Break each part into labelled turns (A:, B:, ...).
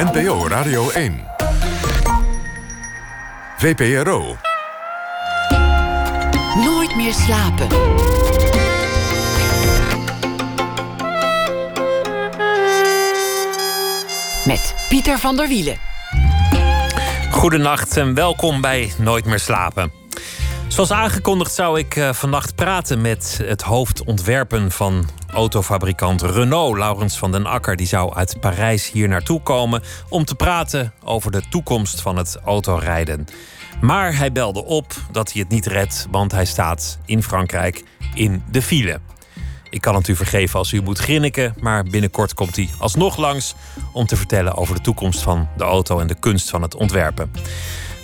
A: NPO Radio 1. VPRO.
B: Nooit meer slapen. Met Pieter van der Wielen.
C: Goedenacht en welkom bij Nooit meer slapen. Zoals aangekondigd zou ik uh, vannacht praten met het hoofdontwerpen van autofabrikant Renault, Laurens van den Akker. Die zou uit Parijs hier naartoe komen om te praten over de toekomst van het autorijden. Maar hij belde op dat hij het niet redt, want hij staat in Frankrijk in de file. Ik kan het u vergeven als u moet grinniken, maar binnenkort komt hij alsnog langs om te vertellen over de toekomst van de auto en de kunst van het ontwerpen.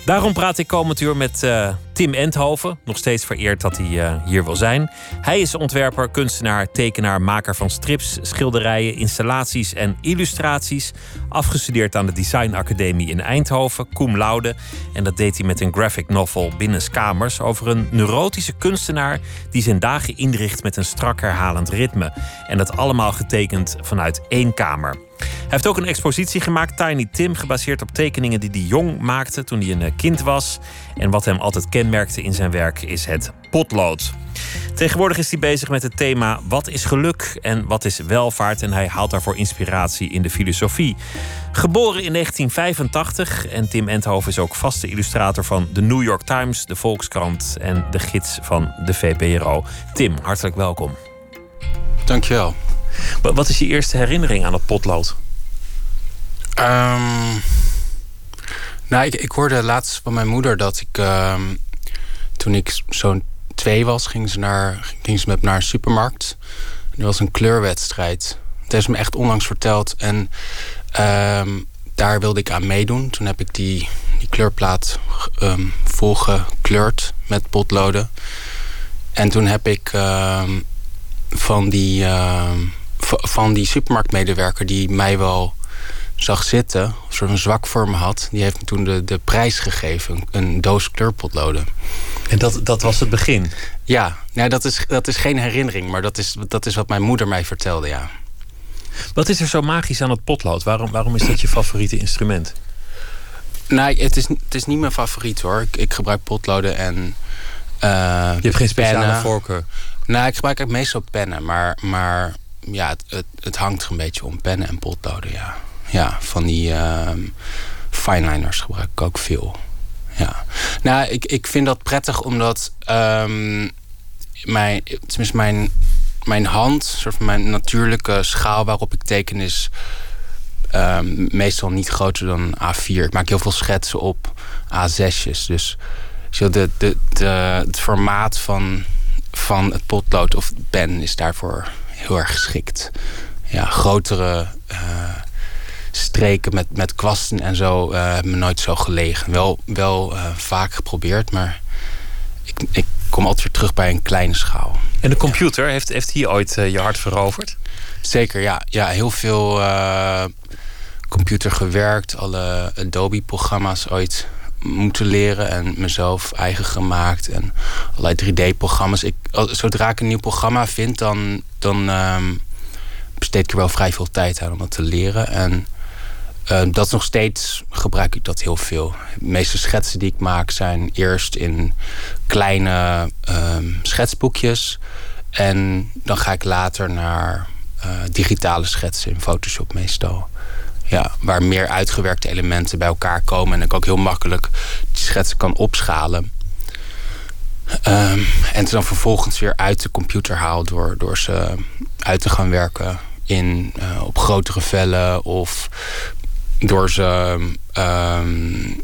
C: Daarom praat ik komend uur met uh, Tim Endhoven. Nog steeds vereerd dat hij uh, hier wil zijn. Hij is ontwerper, kunstenaar, tekenaar, maker van strips, schilderijen, installaties en illustraties. Afgestudeerd aan de Design Academie in Eindhoven, cum laude. En dat deed hij met een graphic novel Binnenskamers over een neurotische kunstenaar die zijn dagen inricht met een strak herhalend ritme. En dat allemaal getekend vanuit één kamer. Hij heeft ook een expositie gemaakt, Tiny Tim, gebaseerd op tekeningen die hij jong maakte toen hij een eh, kind was. En wat hem altijd kenmerkte in zijn werk is het potlood. Tegenwoordig is hij bezig met het thema wat is geluk en wat is welvaart en hij haalt daarvoor inspiratie in de filosofie. Geboren in 1985 en Tim Enthoven is ook vaste illustrator van de New York Times, de Volkskrant en de gids van de VPRO. Tim, hartelijk welkom.
D: Dankjewel.
C: Wat is je eerste herinnering aan het potlood?
D: Um, nou, ik, ik hoorde laatst van mijn moeder dat ik... Um, toen ik zo'n twee was, ging ze, naar, ging ze met me naar een supermarkt. Er was een kleurwedstrijd. Dat heeft ze me echt onlangs verteld. En um, daar wilde ik aan meedoen. Toen heb ik die, die kleurplaat um, volgekleurd met potloden. En toen heb ik van die van die supermarktmedewerker die mij wel zag zitten, of soort een zwak voor me had, die heeft me toen de, de prijs gegeven, een doos kleurpotloden.
C: En dat, dat was het begin?
D: Ja, nou, dat, is, dat is geen herinnering, maar dat is, dat is wat mijn moeder mij vertelde, ja.
C: Wat is er zo magisch aan het potlood? Waarom, waarom is dat je favoriete instrument?
D: Nou, het is, het is niet mijn favoriet hoor. Ik, ik gebruik potloden en. Uh,
C: je hebt geen speciale
D: pennen.
C: voorkeur?
D: Nou, ik gebruik eigenlijk meestal pennen, maar, maar ja, het, het, het, hangt een beetje om. Pennen en potloden, ja. Ja, van die uh, fineliners gebruik ik ook veel. Ja. Nou, ik, ik vind dat prettig omdat um, mijn, tenminste mijn, mijn hand, soort van mijn natuurlijke schaal waarop ik teken is um, meestal niet groter dan A4. Ik maak heel veel schetsen op A6'jes. Dus de, de, de, het formaat van, van het potlood of pen is daarvoor heel erg geschikt. Ja, grotere uh, streken met, met kwasten en zo uh, hebben me nooit zo gelegen. Wel, wel uh, vaak geprobeerd, maar ik, ik kom altijd weer terug bij een kleine schaal.
C: En de computer, ja. heeft, heeft hier ooit je hart veroverd?
D: Zeker, ja. ja heel veel computer gewerkt. Alle Adobe-programma's ooit moeten leren en mezelf eigen gemaakt. En allerlei 3D-programma's. Ik, zodra ik een nieuw programma vind, dan, dan um, besteed ik er wel vrij veel tijd aan om dat te leren. En uh, dat nog steeds gebruik ik dat heel veel. De meeste schetsen die ik maak zijn eerst in kleine um, schetsboekjes. En dan ga ik later naar uh, digitale schetsen in Photoshop meestal ja, waar meer uitgewerkte elementen bij elkaar komen. En ik ook heel makkelijk die schetsen kan opschalen. Um, en ze dan vervolgens weer uit de computer haal door, door ze uit te gaan werken in, uh, op grotere vellen of door ze um,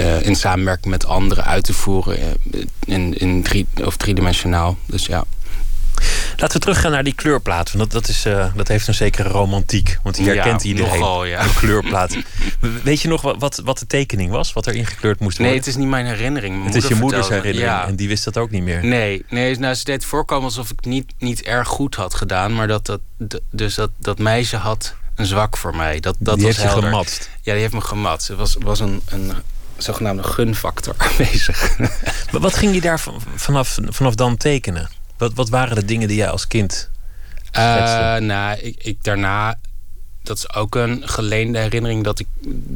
D: uh, in samenwerking met anderen uit te voeren in, in drie, of driedimensionaal. Dus ja.
C: Laten we teruggaan naar die kleurplaat. Want dat, dat, is, uh, dat heeft een zekere romantiek. Want die herkent
D: ja,
C: iedereen.
D: Nogal, ja.
C: Een kleurplaat. Weet je nog wat, wat de tekening was? Wat er ingekleurd moest worden?
D: Nee, het is niet mijn herinnering. Mijn
C: het is je moeders herinnering.
D: Ja.
C: En die wist dat ook niet meer.
D: Nee, nee nou, ze deed voorkomen alsof ik niet, niet erg goed had gedaan. Maar dat, dat, dus dat, dat meisje had een zwak voor mij. Dat, dat
C: die
D: was
C: heeft je gematst?
D: Ja, die heeft me gematst. Er was, was een, een zogenaamde gunfactor aanwezig.
C: Maar wat ging je daar vanaf, vanaf dan tekenen? Wat, wat waren de dingen die jij als kind
D: uh, nou, ik, ik daarna dat is ook een geleende herinnering dat ik.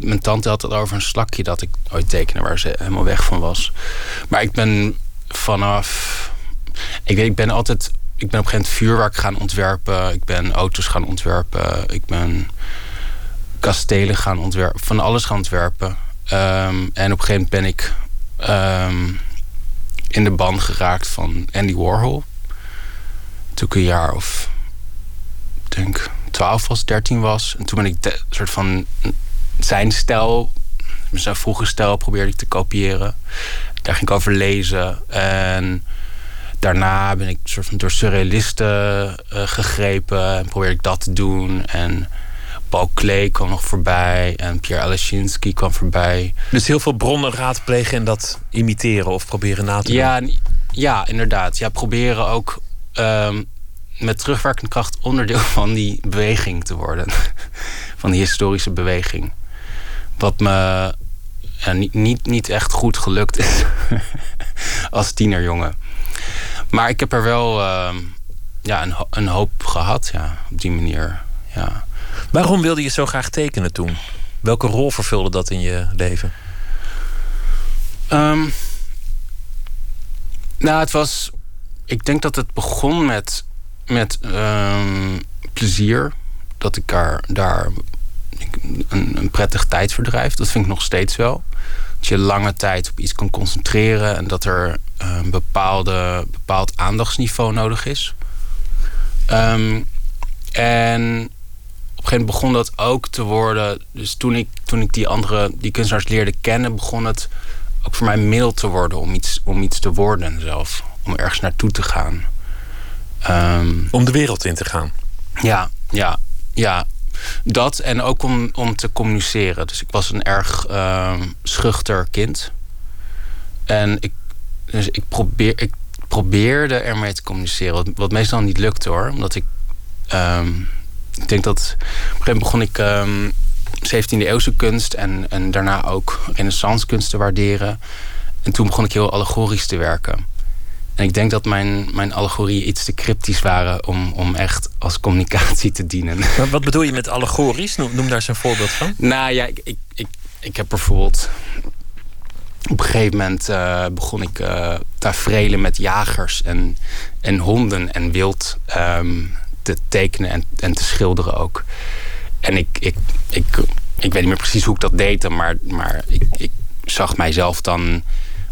D: Mijn tante had het over een slakje dat ik ooit tekende waar ze helemaal weg van was. Maar ik ben vanaf. Ik, weet, ik ben altijd. Ik ben op een gegeven moment vuurwerk gaan ontwerpen. Ik ben auto's gaan ontwerpen. Ik ben kastelen gaan ontwerpen. Van alles gaan ontwerpen. Ehm, en op een gegeven moment ben ik ehm, in de ban geraakt van Andy Warhol. Toen ik een jaar of, denk 12 was, 13 was. En toen ben ik een soort van zijn stijl, zijn vroege stijl, probeerde ik te kopiëren. Daar ging ik over lezen. En daarna ben ik soort van door surrealisten uh, gegrepen en probeerde ik dat te doen. En Paul Klee kwam nog voorbij en Pierre Alashinsky kwam voorbij.
C: Dus heel veel bronnen raadplegen en dat imiteren of proberen na te
D: ja, doen? Ja, inderdaad. Ja, proberen ook um, met terugwerkende kracht onderdeel van die beweging te worden. van die historische beweging. Wat me ja, niet, niet, niet echt goed gelukt is als tienerjongen. Maar ik heb er wel uh, ja, een, een hoop gehad, ja, op die manier. Ja.
C: Waarom wilde je zo graag tekenen toen? Welke rol vervulde dat in je leven?
D: Um, nou, het was. Ik denk dat het begon met, met um, plezier. Dat ik daar, daar een, een prettig tijdverdrijf. Dat vind ik nog steeds wel. Dat je lange tijd op iets kan concentreren en dat er een bepaalde, bepaald aandachtsniveau nodig is. Um, en een gegeven moment begon dat ook te worden. Dus toen ik, toen ik die andere die kunstenaars leerde kennen, begon het ook voor mij middel te worden om iets, om iets te worden zelf. Om ergens naartoe te gaan. Um,
C: om de wereld in te gaan.
D: Ja, ja, ja. Dat en ook om, om te communiceren. Dus ik was een erg um, schuchter kind. En ik, dus ik, probeer, ik probeerde ermee te communiceren. Wat meestal niet lukte hoor. Omdat ik um, ik denk dat op een gegeven moment begon ik um, ehm, 17e eeuwse kunst en, en daarna ook renaissance kunst te waarderen. En toen begon ik heel allegorisch te werken. En ik denk dat mijn, mijn allegorieën iets te cryptisch waren om, om echt als communicatie te dienen.
C: Maar wat bedoel je met allegorisch? Noem, noem daar eens een voorbeeld van.
D: Nou ja, ik, ik, ik, ik heb bijvoorbeeld. Op een gegeven moment uh, begon ik uh, tafereelen met jagers en, en honden en wild. Um, te tekenen en, en te schilderen ook. En ik, ik, ik, ik weet niet meer precies hoe ik dat deed, maar, maar ik, ik zag mijzelf dan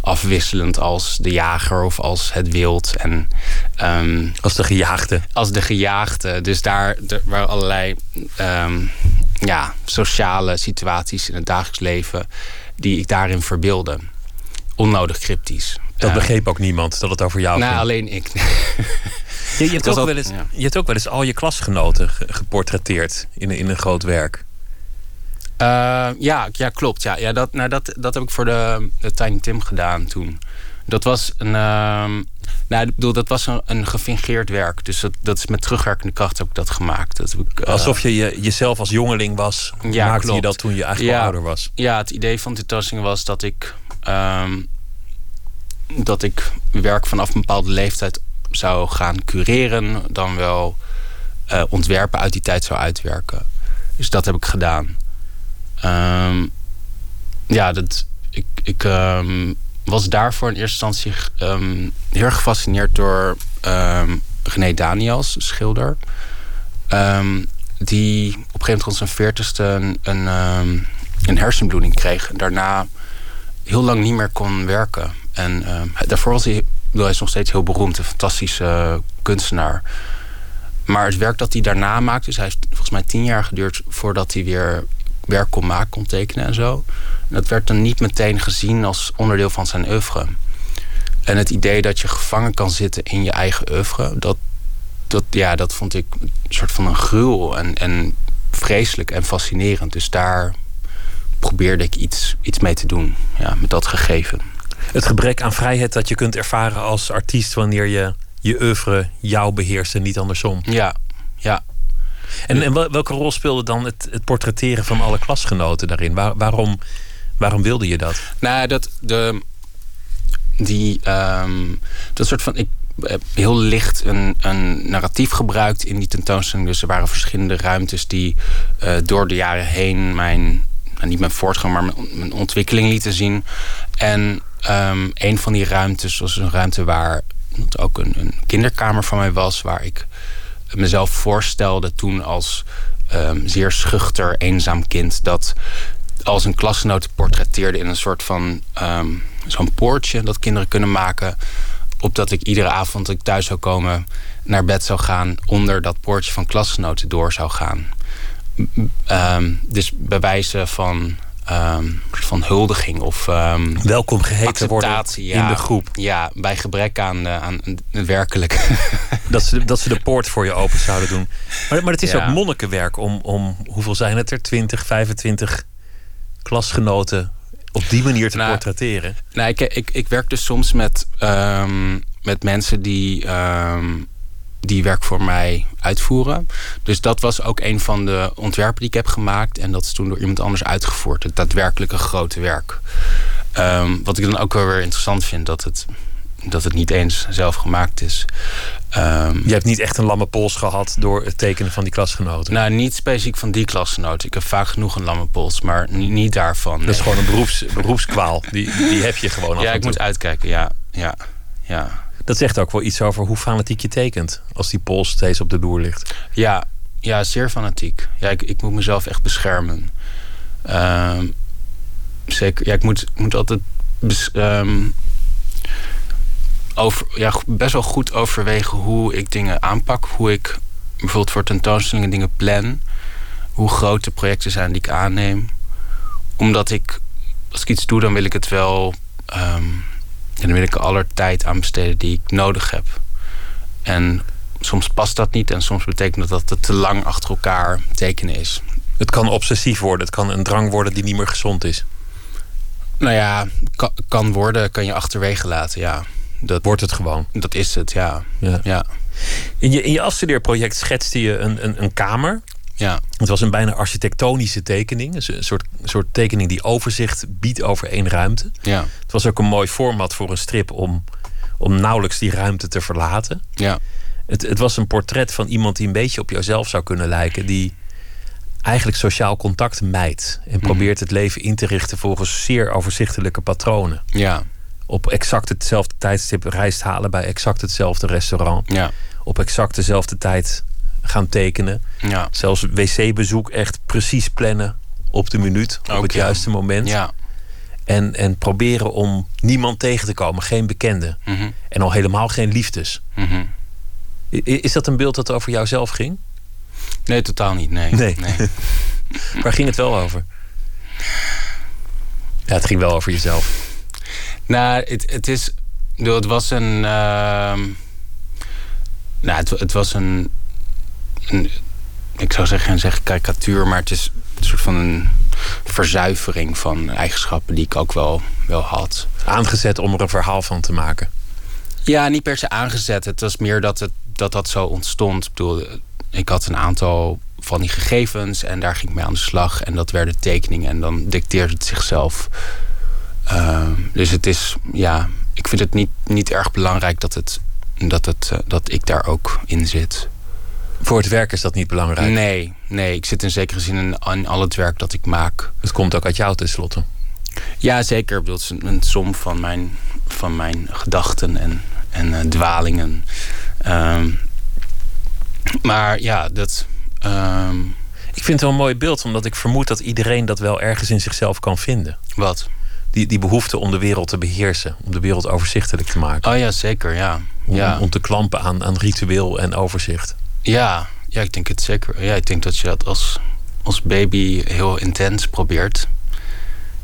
D: afwisselend als de jager of als het wild. En, um,
C: als de gejaagde.
D: Als de gejaagde. Dus daar waren allerlei um, ja, sociale situaties in het dagelijks leven die ik daarin verbeelde. Onnodig cryptisch.
C: Dat begreep ook niemand dat het over jou
D: nou,
C: ging.
D: Nou, alleen ik.
C: Je, je, hebt ook wel eens, je hebt ook wel eens al je klasgenoten geportretteerd in, in een groot werk.
D: Uh, ja, ja, klopt. Ja, ja, dat, nou, dat, dat heb ik voor de, de Tiny Tim gedaan toen. Dat was een. Uh, nou, ik bedoel, dat was een, een gefingeerd werk. Dus dat, dat is met terugwerkende kracht heb ik dat gemaakt. Dat heb ik,
C: uh, Alsof je, je jezelf als jongeling was. Ja, maakte klopt. je dat toen je eigenlijk
D: ja,
C: ouder was?
D: Ja, het idee van de tossing was dat ik. Um, dat ik werk vanaf een bepaalde leeftijd zou gaan cureren, dan wel uh, ontwerpen uit die tijd zou uitwerken. Dus dat heb ik gedaan. Um, ja, dat, ik, ik um, was daarvoor in eerste instantie um, heel gefascineerd door René Daniels, schilder. die op een gegeven moment rond zijn veertigste een, een, een hersenbloeding kreeg. En daarna heel lang niet meer kon werken. En daarvoor was hij nog steeds heel beroemd, een fantastische kunstenaar. Maar het werk dat hij daarna maakte, dus hij heeft volgens mij tien jaar geduurd voordat hij weer werk kon maken, kon tekenen en zo. En dat werd dan niet meteen gezien als onderdeel van zijn oeuvre. En het idee dat je gevangen kan zitten in je eigen oeuvre, dat, dat, ja, dat vond ik een soort van een gruwel en, en vreselijk en fascinerend. Dus daar probeerde ik iets, iets mee te doen, ja, met dat gegeven
C: het gebrek aan vrijheid dat je kunt ervaren als artiest wanneer je je oeuvre jou beheerst en niet andersom.
D: Ja, ja.
C: En, welke rol speelde dan het, het portretteren van alle klasgenoten daarin? Waar, waarom, waarom wilde je dat?
D: Nou, dat de die um, dat soort van ik heb heel licht een, een narratief gebruikt in die tentoonstelling. Dus er waren verschillende ruimtes die uh, door de jaren heen mijn, nou, niet mijn voortgang, maar mijn, ontwikkeling lieten zien. En um, een van die ruimtes was een ruimte waar het ook een, een, kinderkamer van mij was, waar ik mezelf voorstelde toen als um, zeer schuchter, eenzaam kind. Dat als een klasgenoot portretteerde in een soort van um, zo'n poortje dat kinderen kunnen maken. Opdat ik iedere avond ik thuis zou komen, naar bed zou gaan, onder dat poortje van klasgenoten door zou gaan. Um, dus bij wijze van um, van huldiging of um,
C: welkom geheten worden in de groep.
D: Ja, bij gebrek aan, uh, aan werkelijk.
C: dat, ze, dat ze de poort voor je open zouden doen. Maar, maar het is ook monnikenwerk om, om, hoeveel zijn het er? 20, 25 klasgenoten op die manier te nou, portretteren?
D: Nou, ik, ik, ik werk dus soms met, um, met mensen die die werk voor mij uitvoeren. Dus dat was ook een van de ontwerpen die ik heb gemaakt. En dat is toen door iemand anders uitgevoerd. Het daadwerkelijke grote werk. Um, wat ik dan ook wel weer interessant vind, dat het, dat het niet eens zelf gemaakt is.
C: Um, je hebt niet echt een lamme pols gehad door het tekenen van die klasgenoten?
D: Nou, niet specifiek van die klasgenoten. Ik heb vaak genoeg een lamme pols, maar niet, daarvan.
C: Dat is gewoon een beroeps, beroepskwaal. Die, die heb je gewoon
D: Ja, ik moet uitkijken, ja. ja, ja.
C: Dat zegt ook wel iets over hoe fanatiek je tekent. Als die pols steeds op de loer ligt.
D: Ja, ja zeer fanatiek. Ja, ik, ik moet mezelf echt beschermen. Ehm, zeker. Ja, ik moet, moet altijd um, over, ja, best wel goed overwegen hoe ik dingen aanpak. Hoe ik bijvoorbeeld voor tentoonstellingen dingen plan. Hoe groot de projecten zijn die ik aanneem. Omdat ik, als ik iets doe, dan wil ik het wel um, en dan wil ik aller tijd aan besteden die ik nodig heb. En soms past dat niet en soms betekent dat dat het te lang achter elkaar tekenen is.
C: Het kan obsessief worden, het kan een drang worden die niet meer gezond is.
D: Nou ja, kan, kan worden, kan je achterwege laten, ja.
C: Dat wordt het gewoon.
D: Dat is het, ja. ja. ja.
C: In je, in je afstudeerproject schetste je een, een, een kamer
D: ja.
C: Het was een bijna architectonische tekening. Een soort, soort tekening die overzicht biedt over één ruimte.
D: Ja.
C: Het was ook een mooi format voor een strip om, om nauwelijks die ruimte te verlaten.
D: Ja.
C: Het, het was een portret van iemand die een beetje op jouzelf zou kunnen lijken. Die eigenlijk sociaal contact mijdt. En mhm. probeert het leven in te richten volgens zeer overzichtelijke patronen.
D: Ja.
C: Op exact hetzelfde tijdstip rijst halen bij exact hetzelfde restaurant.
D: Ja.
C: Op exact dezelfde tijd gaan tekenen.
D: Ja.
C: Zelfs wc-bezoek echt precies plannen op de minuut, op het juiste moment.
D: Ja.
C: En, en proberen om niemand tegen te komen, geen bekende.
D: Mhm.
C: En al helemaal geen liefdes.
D: Mm
C: Is dat een beeld dat over jouzelf ging?
D: Nee, totaal niet. Nee.
C: nee. Waar ging het wel over? Ja, het ging wel over jezelf.
D: Nou, het, het is. Het was een. Uh, nou, het, het was een ik zou zeggen, zeg karikatuur, maar het is een soort van een verzuivering van eigenschappen die ik ook wel, wel had.
C: Aangezet om er een verhaal van te maken?
D: Ja, niet per se aangezet. Het was meer dat het, dat, dat zo ontstond. Ik bedoel, ik had een aantal van die gegevens en daar ging ik mee aan de slag. En dat werden tekeningen en dan dicteerde het zichzelf. Uh, dus het is, ja, ik vind het niet, niet erg belangrijk dat, het, dat, het, uh, dat ik daar ook in zit.
C: Voor het werk is dat niet belangrijk?
D: Nee, nee. Ik zit in zekere zin in, in al het werk dat ik maak.
C: Het komt ook uit jou tenslotte?
D: Ja, zeker. Ik bedoel, het is een, som van mijn, van mijn gedachten en, en uh, dwalingen. Um, maar ja, dat... Um...
C: Ik vind het wel een mooi beeld, omdat ik vermoed dat iedereen dat wel ergens in zichzelf kan vinden.
D: Wat?
C: Die, die behoefte om de wereld te beheersen, om de wereld overzichtelijk te maken.
D: Oh ja, zeker, ja.
C: Om,
D: ja.
C: om te klampen aan, aan ritueel en overzicht.
D: Ja, ja, ik denk het zeker. Ja, ik denk dat je dat als, als baby heel intens probeert.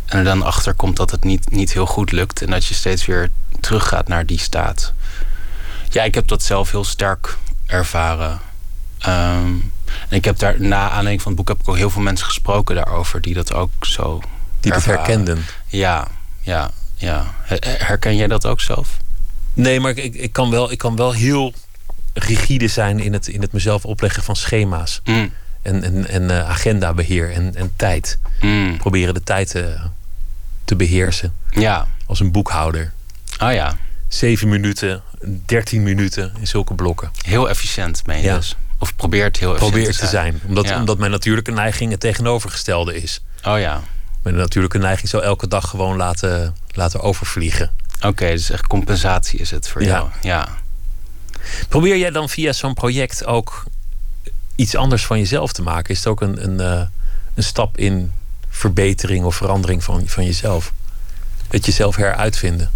D: En er dan achter komt dat het niet, niet heel goed lukt. En dat je steeds weer teruggaat naar die staat. Ja, ik heb dat zelf heel sterk ervaren. Ehm, en ik heb daar na aanleiding van het boek heb ik ook heel veel mensen gesproken daarover die dat ook zo.
C: Die
D: dat
C: herkenden.
D: Ja, ja, ja. Herken jij dat ook zelf?
C: Nee, maar ik, ik, kan, wel, ik kan wel heel rigide zijn in het, in het mezelf opleggen van schema's.
D: Mm.
C: En, en, en uh, agendabeheer en, en tijd.
D: Mm.
C: Proberen de tijd te, te beheersen.
D: Ja.
C: Als een boekhouder.
D: Ah ja.
C: Zeven minuten 13 minuten in zulke blokken.
D: Heel efficiënt, meen je
C: Ja.
D: dus. Of probeert heel efficiënt
C: Probeer te zijn. Omdat,
D: Ja.
C: omdat mijn natuurlijke neiging het tegenovergestelde is.
D: Oh ja.
C: Mijn natuurlijke neiging zou elke dag gewoon laten, laten overvliegen.
D: Oké, dus echt compensatie is het voor
C: Ja.
D: jou. Ja.
C: Probeer jij dan via zo'n project ook iets anders van jezelf te maken? Is het ook een, een, eh, een stap in verbetering of verandering van, van jezelf? Het jezelf heruitvinden.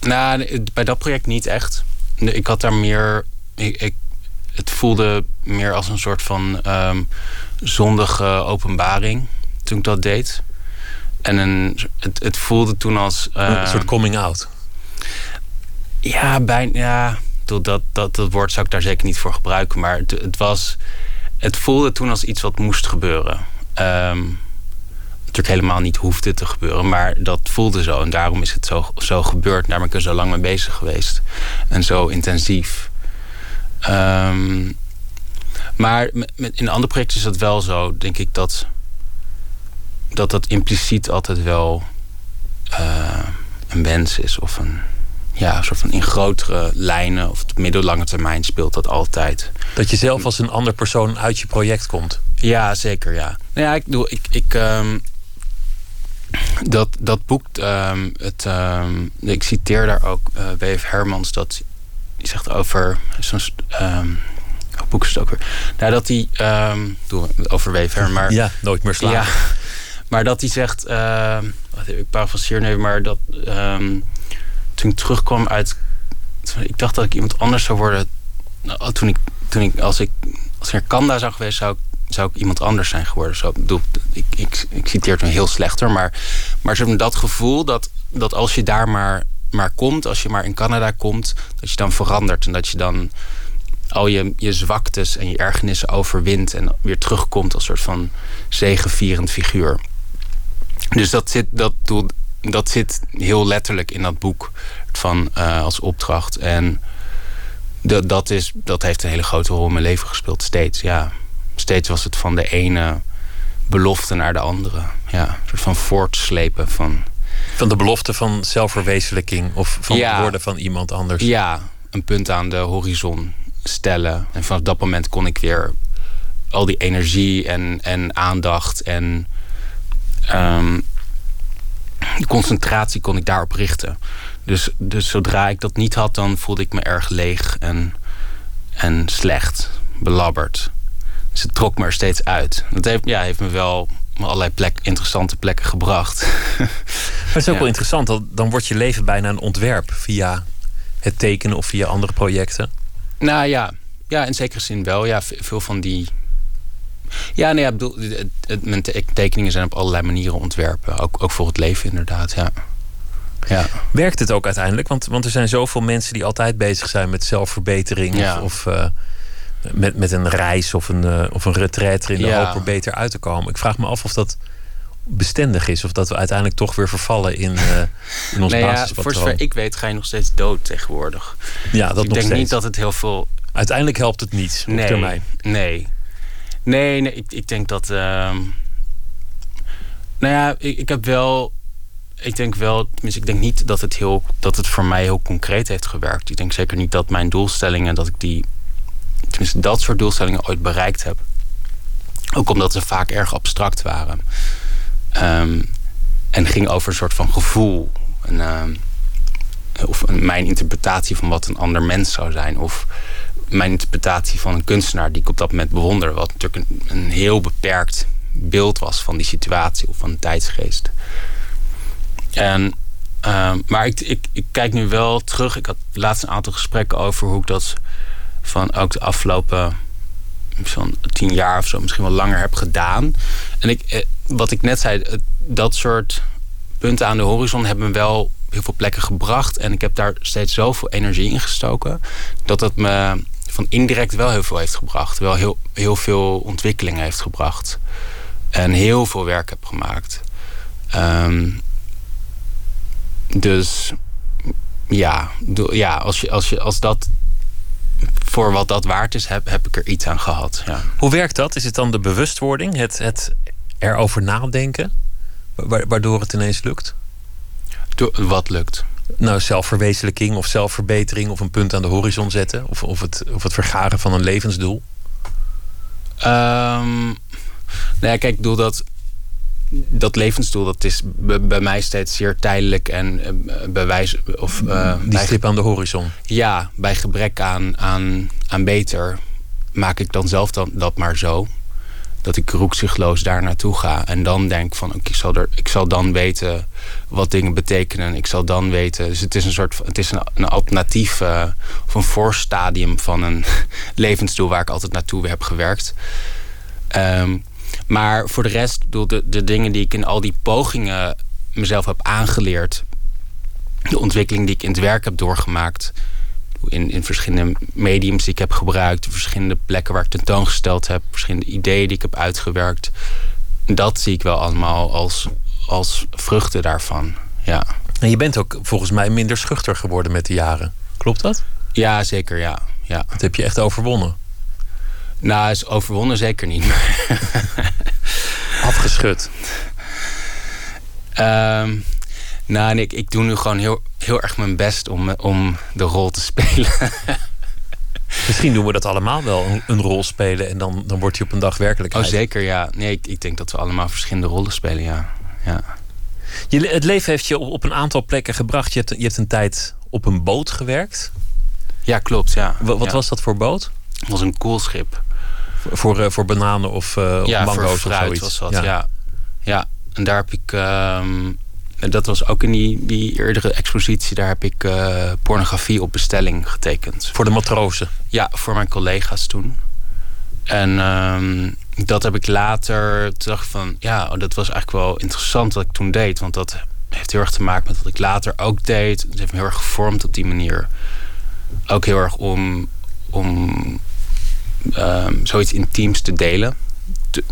D: Nou, bij dat project niet echt. Ik had daar meer. Ik, ik, het voelde meer als een soort van ehm, zondige openbaring toen ik dat deed. En een, het, het voelde toen als.
C: een
D: ehm,
C: soort coming out.
D: Ja, bijna. Ja, dat, dat, dat woord zou ik daar zeker niet voor gebruiken. Maar het, het was. Het voelde toen als iets wat moest gebeuren. Ehm, natuurlijk helemaal niet hoefde te gebeuren, maar dat voelde zo. En daarom is het zo, zo gebeurd. Daar ben ik er zo lang mee bezig geweest. En zo intensief. Ehm, maar in andere projecten is dat wel zo, denk ik, dat dat, dat impliciet altijd wel eh, een wens is. Of een, ja, een soort van in grotere lijnen of op middellange termijn speelt dat altijd.
C: Dat je zelf als een ander persoon uit je project komt.
D: Ja, zeker, ja. Nou ja, ik bedoel, ik... ik ehm, dat, dat boek, ehm, het, ehm, ik citeer daar ook eh W.F. Hermans, dat die zegt over zo'n... ehm welk boek is het ook weer? Nou, dat hij... bedoel, over W.F. Herman, maar...
C: Ja, nooit meer slapen.
D: Ja, maar dat hij zegt, wat heb ik parafraseer nu, maar dat toen ik terugkwam uit, ik dacht dat ik iemand anders zou worden. Nou, Toen ik, toen ik als ik als ik naar Canada zou geweest, zou ik, zou ik iemand anders zijn geworden. Zo, bedoel, ik, ik, ik citeer het heel slecht hoor, maar, maar zo dat gevoel dat, dat als je daar maar, maar komt, als je maar in Canada komt, dat je dan verandert en dat je dan al je, je zwaktes en je ergernissen overwint en weer terugkomt als soort van zegevierend figuur. Dus dat zit, dat, doel- dat zit heel letterlijk in dat boek van, eh, als opdracht. En dat, dat, is, dat heeft een hele grote rol in mijn leven gespeeld, steeds. Ja. Steeds was het van de ene belofte naar de andere. Ja, een soort van voortslepen van...
C: Van de belofte van zelfverwezenlijking of van
D: Ja.
C: het worden van iemand anders.
D: Ja, een punt aan de horizon stellen. En vanaf dat moment kon ik weer al die energie en, en aandacht en ehm, die concentratie kon ik daarop richten. Dus, dus zodra ik dat niet had, dan voelde ik me erg leeg en, en slecht, belabberd. Dus het trok me er steeds uit. Dat heeft, ja, heeft me wel allerlei plek, interessante plekken gebracht.
C: Maar het is ook
D: Ja.
C: wel interessant, dat dan wordt je leven bijna een ontwerp via het tekenen of via andere projecten.
D: Nou ja, ja, in zekere zin wel. Ja, ve- veel van die. Ja, nee, ja, ik bedoel, het, het, mijn te- tekeningen zijn op allerlei manieren ontwerpen. Ook, ook voor het leven, inderdaad. Ja. Ja.
C: Werkt het ook uiteindelijk? Want, want er zijn zoveel mensen die altijd bezig zijn met zelfverbetering
D: Ja.
C: of, of eh, met, met een reis of een, eh, of een retraite in de
D: Ja.
C: hoop er beter uit te komen. Ik vraag me af of dat bestendig is of dat we uiteindelijk toch weer vervallen in, eh, in ons
D: Nee, ja,
C: basispatroon.
D: voor zover ik weet ga je nog steeds dood tegenwoordig.
C: ja, dat
D: ik
C: nog
D: denk
C: steeds.
D: niet dat het heel veel.
C: Uiteindelijk helpt het niet op
D: Nee,
C: termijn.
D: nee. Nee, nee ik, ik denk dat. ehm, nou ja, ik, ik heb wel. Ik denk wel, tenminste, ik denk niet dat het, heel, dat het voor mij heel concreet heeft gewerkt. Ik denk zeker niet dat mijn doelstellingen, dat ik die, tenminste dat soort doelstellingen ooit bereikt heb. Ook omdat ze vaak erg abstract waren. Ehm, en ging over een soort van gevoel. Ehm, of mijn interpretatie van wat een ander mens zou zijn. Of mijn interpretatie van een kunstenaar die ik op dat moment bewonderde. Wat natuurlijk een, een heel beperkt beeld was van die situatie of van de tijdsgeest. En, ehm, maar ik, ik, kijk nu wel terug. Ik had laatst een aantal gesprekken over hoe ik dat van ook de afgelopen zo'n tien jaar of zo, misschien wel langer heb gedaan. En ik, eh, wat ik net zei, dat soort punten aan de horizon hebben me wel heel veel plekken gebracht. En ik heb daar steeds zoveel energie in gestoken. Dat het me van indirect wel heel veel heeft gebracht. Wel heel, heel veel ontwikkeling heeft gebracht. En heel veel werk heb gemaakt. Ehm, dus ja, ja als, je, als, je, als dat voor wat dat waard is, heb, heb ik er iets aan gehad. Ja.
C: Hoe werkt dat? Is het dan de bewustwording, het, het erover nadenken, wa- waardoor het ineens lukt?
D: Wat lukt.
C: Nou, zelfverwezenlijking of zelfverbetering of een punt aan de horizon zetten? Of, of, het, of het vergaren van een levensdoel?
D: Um, nou ja, kijk, ik bedoel dat dat levensdoel dat is bij mij steeds zeer tijdelijk en uh, bewijs of uh,
C: die stip aan de horizon.
D: Ja, bij gebrek aan, aan, aan beter maak ik dan zelf dan, dat maar zo dat ik roekzichtloos daar naartoe ga. En dan denk van, ik, zal er, ik zal dan weten wat dingen betekenen. Ik zal dan weten. Dus het is een soort het is een, een alternatief uh, of een voorstadium van een levensdoel waar ik altijd naartoe heb gewerkt. Um, maar voor de rest, de, de dingen die ik in al die pogingen mezelf heb aangeleerd. De ontwikkeling die ik in het werk heb doorgemaakt in, in verschillende mediums die ik heb gebruikt, verschillende plekken waar ik tentoongesteld heb, verschillende ideeën die ik heb uitgewerkt. Dat zie ik wel allemaal als, als vruchten daarvan. Ja.
C: En je bent ook volgens mij minder schuchter geworden met de jaren. Klopt dat?
D: Ja, zeker. Ja. ja.
C: Dat heb je echt overwonnen.
D: Nou, is overwonnen zeker niet.
C: Afgeschud.
D: Um, nou, ik, ik doe nu gewoon heel, heel erg mijn best om, om de rol te spelen.
C: Misschien doen we dat allemaal wel, een, een, rol spelen en dan, dan wordt hij op een dag werkelijkheid.
D: Oh, zeker, ja. Nee, ik, ik denk dat we allemaal verschillende rollen spelen, ja. ja.
C: Je, het leven heeft je op, op een aantal plekken gebracht. Je hebt, je hebt een tijd op een boot gewerkt.
D: Ja, klopt, ja.
C: wat
D: ja.
C: was dat voor boot?
D: Het was een koelschip.
C: Voor, voor, uh, voor bananen of, uh,
D: ja,
C: of mango's of zoiets?
D: was dat, ja. ja. ja. en daar heb ik... Um, dat was ook in die, die eerdere expositie. Daar heb ik uh, pornografie op bestelling getekend.
C: Voor de matrozen?
D: Ja, voor mijn collega's toen. En um, dat heb ik later... Toen dacht ik van, ja, oh, dat was eigenlijk wel interessant wat ik toen deed. Want dat heeft heel erg te maken met wat ik later ook deed. Het heeft me heel erg gevormd op die manier. Ook heel erg om, om um, zoiets intiems te delen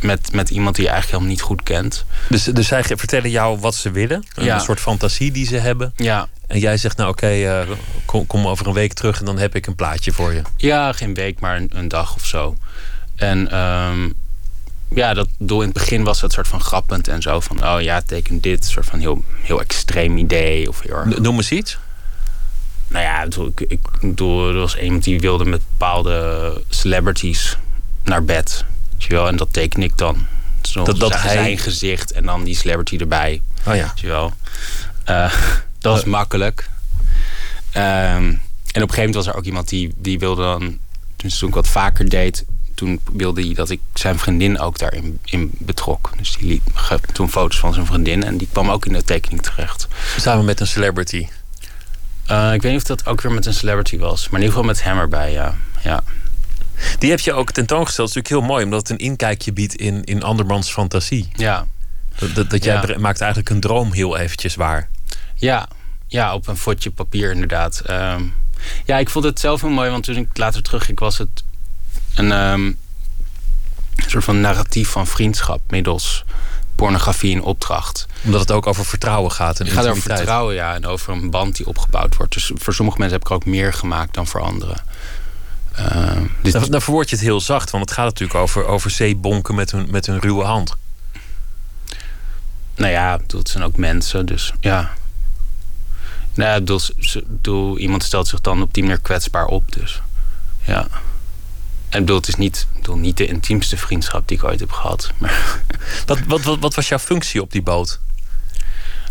D: met, met iemand die je eigenlijk helemaal niet goed kent.
C: Dus, dus zij vertellen jou wat ze willen? Een soort fantasie die ze hebben?
D: Ja,
C: En jij zegt, nou oké, eh, kom, kom over een week terug en dan heb ik een plaatje voor je.
D: ja geen week, maar een, een dag of zo. En ehm, ja, dat doel in het begin was het soort van grappend en zo. Van, oh ja, teken dit. soort van heel, heel extreem idee. Of heel erg
C: Noem eens iets.
D: Nou ja, ik ik, ik bedoel, er was iemand die wilde met bepaalde celebrities naar bed. Weet je wel? En dat teken ik dan. Zo,
C: Dat- dat
D: zijn-
C: hij-
D: gezicht en dan die celebrity erbij.
C: Oh ja.
D: Weet je wel? Eh, dat was makkelijk. Ehm, en op een gegeven moment was er ook iemand die, die wilde dan... Dus toen ik wat vaker deed... Toen wilde hij dat ik zijn vriendin ook daarin in betrok. Dus die liet toen foto's van zijn vriendin. En die kwam ook in de tekening terecht.
C: Samen met een celebrity.
D: Eh, ik weet niet of dat ook weer met een celebrity was. Maar in ieder geval met hem erbij, ja. ja.
C: Die heb je ook tentoongesteld. Dat is natuurlijk heel mooi, omdat het een inkijkje biedt in, in andermans fantasie.
D: Ja,
C: Dat, dat, dat jij
D: Ja.
C: maakt eigenlijk een droom heel eventjes waar.
D: ja. ja op een fotje papier inderdaad. Ehm, ja, ik vond het zelf heel mooi. Want toen ik later terugging was het een ehm, soort van narratief van vriendschap... middels pornografie in opdracht.
C: Omdat het ook over vertrouwen gaat. En
D: Het gaat over vertrouwen, ja. En over een band die opgebouwd wordt. Dus voor sommige mensen heb ik er ook meer gemaakt dan voor anderen.
C: Dan, dan verwoord je het heel zacht, want het gaat natuurlijk over, over zeebonken met hun, met hun ruwe hand.
D: Nou ja, bedoel, het zijn ook mensen, dus ja. Nou ja, bedoel, bedoel, iemand stelt zich dan op die manier kwetsbaar op, dus ja. En bedoel, het is niet, bedoel, niet de intiemste vriendschap die ik ooit heb gehad. Maar
C: Wat, wat, wat, wat was jouw functie op die boot?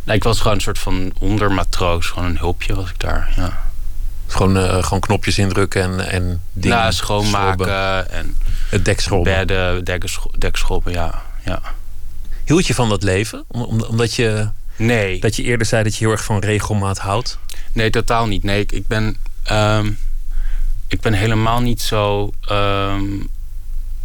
D: nou, ik was gewoon een soort van ondermatroos, gewoon een hulpje was ik daar. Ja.
C: Gewoon, eh, gewoon knopjes indrukken en, en dingen
D: Nou,
C: schrobben.
D: schoonmaken en
C: Het dek schrobben.
D: bedden, dekschrobben, ja. ja.
C: Hield je van dat leven? Om- om- omdat je,
D: Nee.
C: dat je eerder zei dat je heel erg van regelmaat houdt.
D: Nee, totaal niet. Nee, ik, ik ben. ehm, ik ben helemaal niet zo. ehm,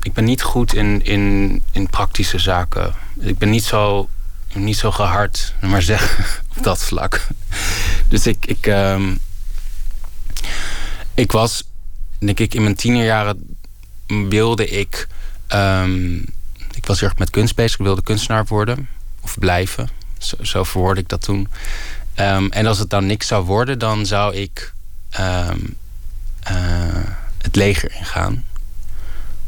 D: ik ben niet goed in, in, in praktische zaken. Ik ben niet zo, niet zo gehard, maar zeggen, op dat vlak. Dus ik. Ik, ehm, ik was, denk ik, in mijn tienerjaren wilde ik. ehm, ik was heel erg met kunst bezig. Ik wilde kunstenaar worden of blijven. Zo, zo verwoordde ik dat toen. Ehm, en als het dan niks zou worden, dan zou ik ehm, eh, het leger ingaan.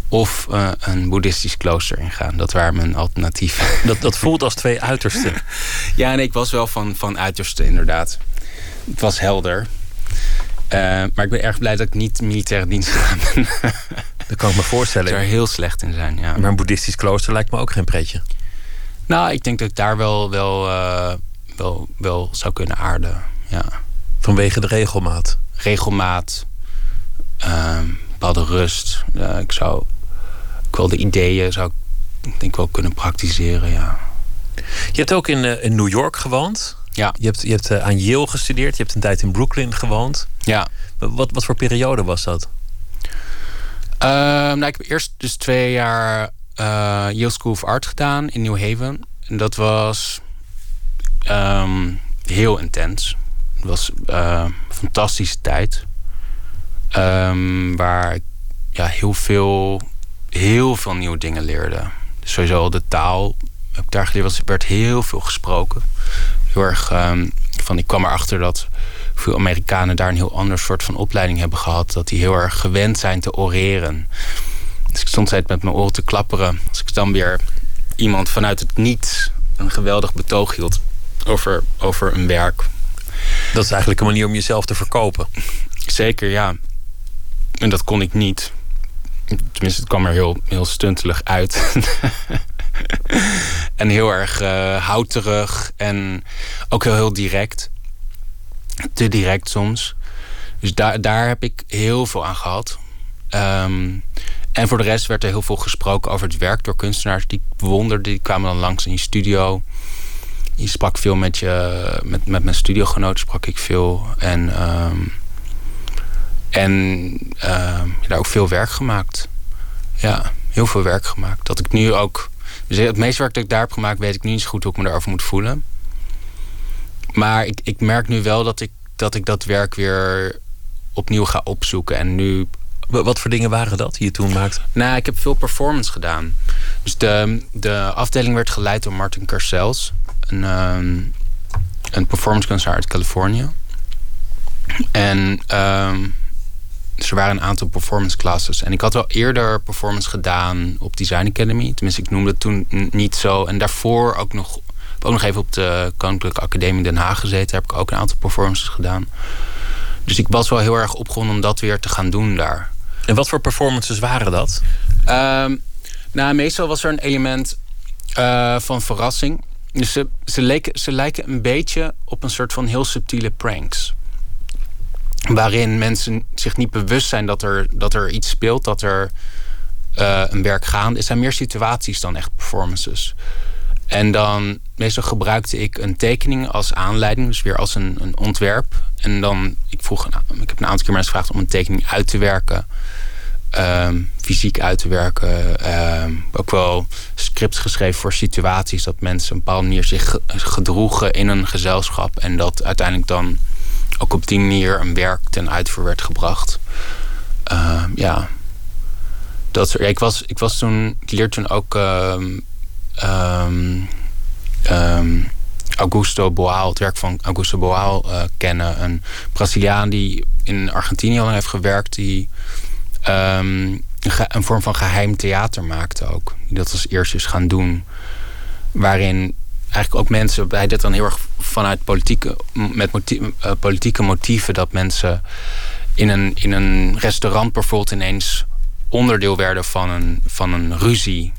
D: Of eh, een boeddhistisch klooster ingaan. Dat waren mijn alternatieven.
C: Dat, dat voelt als twee uitersten.
D: ja, en ik was wel van, van uiterste, inderdaad. het was helder. Eh, maar ik ben erg blij dat ik niet militaire dienst gedaan ben.
C: Dat kan ik me voorstellen.
D: Ik er heel slecht in zijn, ja.
C: Maar een boeddhistisch klooster lijkt me ook geen pretje.
D: Nou, ik denk dat ik daar wel, wel, uh, wel, wel zou kunnen aarden. Ja.
C: Vanwege de regelmaat?
D: Regelmaat. Uh, bepaalde rust. Uh, ik zou... Ik wel de ideeën zou ik denk wel kunnen praktiseren, ja.
C: Je hebt ook in, uh, in New York gewoond.
D: Ja.
C: Je hebt, je hebt uh, aan Yale gestudeerd. Je hebt een tijd in Brooklyn gewoond.
D: Ja.
C: Wat, wat voor periode was dat?
D: Uh, nou, ik heb eerst dus twee jaar uh, Yale School of Art gedaan in New Haven. En dat was um, heel intens. Het was uh, een fantastische tijd. Um, waar ik ja, heel veel, heel veel nieuwe dingen leerde. Dus sowieso de taal heb ik daar geleerd. Was, er werd heel veel gesproken. Heel erg um, van, ik kwam erachter dat veel Amerikanen daar een heel ander soort van opleiding hebben gehad. Dat die heel erg gewend zijn te oreren. Dus ik stond steeds met mijn oren te klapperen. Als ik dan weer iemand vanuit het niets een geweldig betoog hield over, over een werk.
C: Dat is eigenlijk een manier om jezelf te verkopen.
D: Zeker, ja. En dat kon ik niet. Tenminste, het kwam er heel, heel stuntelig uit. en heel erg uh, houterig en ook heel, heel direct. Te direct soms. Dus daar, daar heb ik heel veel aan gehad. Um, en voor de rest werd er heel veel gesproken over het werk door kunstenaars die ik bewonderde. Die kwamen dan langs in je studio. Je sprak veel met je, met, met mijn studiogenoot sprak ik veel. En, um, en um, daar ook veel werk gemaakt. Ja, heel veel werk gemaakt. Dat ik nu ook. Dus het meeste werk dat ik daar heb gemaakt, weet ik nu niet zo goed hoe ik me daarover moet voelen. Maar ik, ik merk nu wel dat ik, dat ik dat werk weer opnieuw ga opzoeken. En nu
C: wat voor dingen waren dat die je toen maakte?
D: Nou, ik heb veel performance gedaan. Dus de, de afdeling werd geleid door Martin Carcels. Een, um, een performance kunstenaar uit Californië. En um, dus er waren een aantal performance classes. En ik had al eerder performance gedaan op Design Academy. Tenminste, ik noemde het toen niet zo. En daarvoor ook nog, ook nog even op de Koninklijke Academie Den Haag gezeten. Daar heb ik ook een aantal performances gedaan. Dus ik was wel heel erg opgewonden om dat weer te gaan doen daar.
C: En wat voor performances waren dat?
D: Um, nou, meestal was er een element uh, van verrassing. Dus ze, ze, leken, ze lijken een beetje op een soort van heel subtiele pranks. Waarin mensen zich niet bewust zijn dat er, dat er iets speelt, dat er uh, een werk gaande is. zijn meer situaties dan echt performances. En dan meestal gebruikte ik een tekening als aanleiding, dus weer als een, een ontwerp. En dan, ik vroeg, ik heb een aantal keer mensen gevraagd om een tekening uit te werken. Um, fysiek uit te werken. Um, ook wel scripts geschreven voor situaties dat mensen op een bepaalde manier zich gedroegen in een gezelschap. En dat uiteindelijk dan ook op die manier een werk ten uitvoer werd gebracht. Uh, ja. Dat, ja, ik, was, ik was toen, ik leerde toen ook um, Augusto Boal, het werk van Augusto Boal uh, kennen. Een Braziliaan die in Argentinië al heeft gewerkt, die een vorm van geheim theater maakte ook. Die dat als eerste is gaan doen. Waarin eigenlijk ook mensen, bij dit dan heel erg vanuit politieke, met uh, politieke motieven, dat mensen in een, in een restaurant bijvoorbeeld ineens onderdeel werden van een, van een ruzie.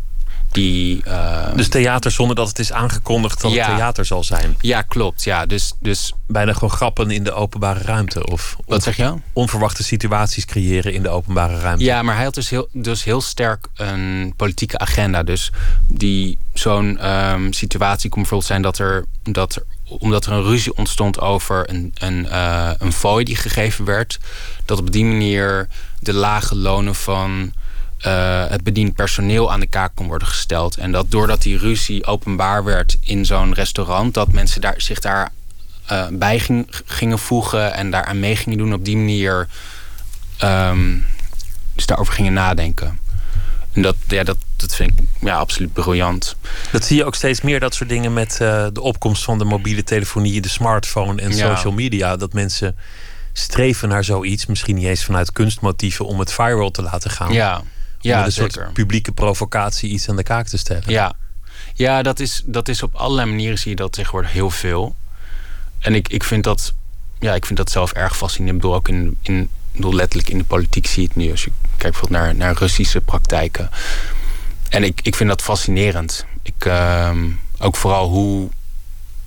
D: Die, uh,
C: dus theater zonder dat het is aangekondigd dat
D: ja,
C: het theater zal zijn.
D: Ja, klopt. Ja, dus, dus
C: Bijna gewoon grappen in de openbare ruimte. Of
D: Wat zeg je?
C: Onverwachte situaties creëren in de openbare ruimte.
D: Ja, maar hij had dus heel, dus heel sterk een politieke agenda. Dus die zo'n um, situatie kon bijvoorbeeld zijn dat er, dat er omdat er een ruzie ontstond over een, een, uh, een fooi die gegeven werd, dat op die manier de lage lonen van uh, het bediend personeel aan de kaak kon worden gesteld. En dat doordat die ruzie openbaar werd in zo'n restaurant, dat mensen daar, zich daar uh, bij ging, gingen voegen en daaraan mee gingen doen op die manier. Um, dus daarover gingen nadenken. En dat, ja, dat, dat vind ik ja, absoluut briljant.
C: Dat zie je ook steeds meer, dat soort dingen met uh, de opkomst van de mobiele telefonie, de smartphone en
D: Ja.
C: social media. Dat mensen streven naar zoiets, misschien niet eens vanuit kunstmotieven, om het viral te laten gaan.
D: Ja, ja
C: met een
D: zeker.
C: soort publieke provocatie iets aan de kaak te stellen.
D: Ja, ja dat, is, dat is op allerlei manieren zie je dat tegenwoordig heel veel. En ik, ik vind dat ja, ik vind dat zelf erg fascinerend. Ik bedoel, ook in, in, bedoel, letterlijk in de politiek zie je het nu. Als je kijkt bijvoorbeeld naar, naar Russische praktijken. En ik, ik vind dat fascinerend. Ik, ehm, ook vooral hoe,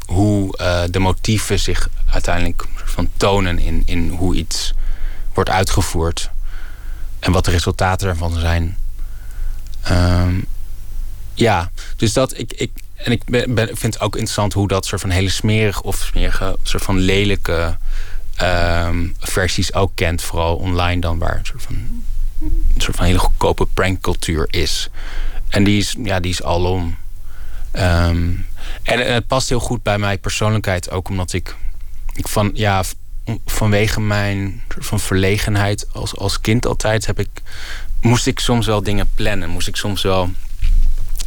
D: hoe eh, de motieven zich uiteindelijk van tonen in, in hoe iets wordt uitgevoerd. En wat de resultaten ervan zijn. Ehm, ja, dus dat ik. ik en ik ben, vind het ook interessant hoe dat soort van hele smerige of smerige, soort van lelijke ehm, versies ook kent. Vooral online dan, waar een soort van, een soort van hele goedkope prankcultuur is. En die is, ja, die is alom. Ehm, en, het past heel goed bij mijn persoonlijkheid, ook omdat ik, ik van, ja, vanwege mijn van verlegenheid als, als kind altijd heb ik, moest ik soms wel dingen plannen. Moest ik soms wel